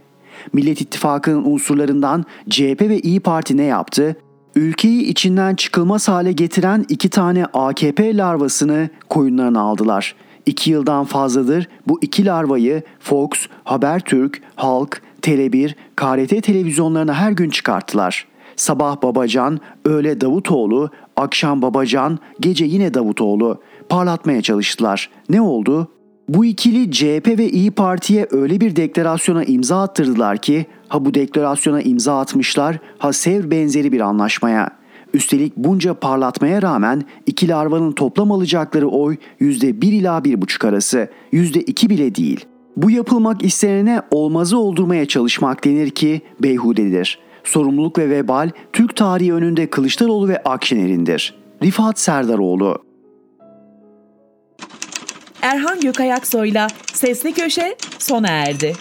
Millet İttifakı'nın unsurlarından CHP ve İyi Parti ne yaptı? Ülkeyi içinden çıkılmaz hale getiren iki tane AKP larvasını koyunlarına aldılar.'' İki yıldan fazladır bu iki larvayı Fox, Habertürk, Halk, Tele1, KRT televizyonlarına her gün çıkarttılar. Sabah Babacan, öğle Davutoğlu, akşam Babacan, gece yine Davutoğlu. Parlatmaya çalıştılar. Ne oldu? Bu ikili CHP ve İyi Parti'ye öyle bir deklarasyona imza attırdılar ki ha bu deklarasyona imza atmışlar ha sev benzeri bir anlaşmaya. Üstelik bunca parlatmaya rağmen iki larvanın toplam alacakları oy %1 ila 1,5 arası, %2 bile değil. Bu yapılmak istenene olmazı oldurmaya çalışmak denir ki beyhudedir. Sorumluluk ve vebal Türk tarihi önünde Kılıçdaroğlu ve Akşener'indir. Rifat Serdaroğlu Erhan Gökayaksoy'la Sesli Köşe sona erdi.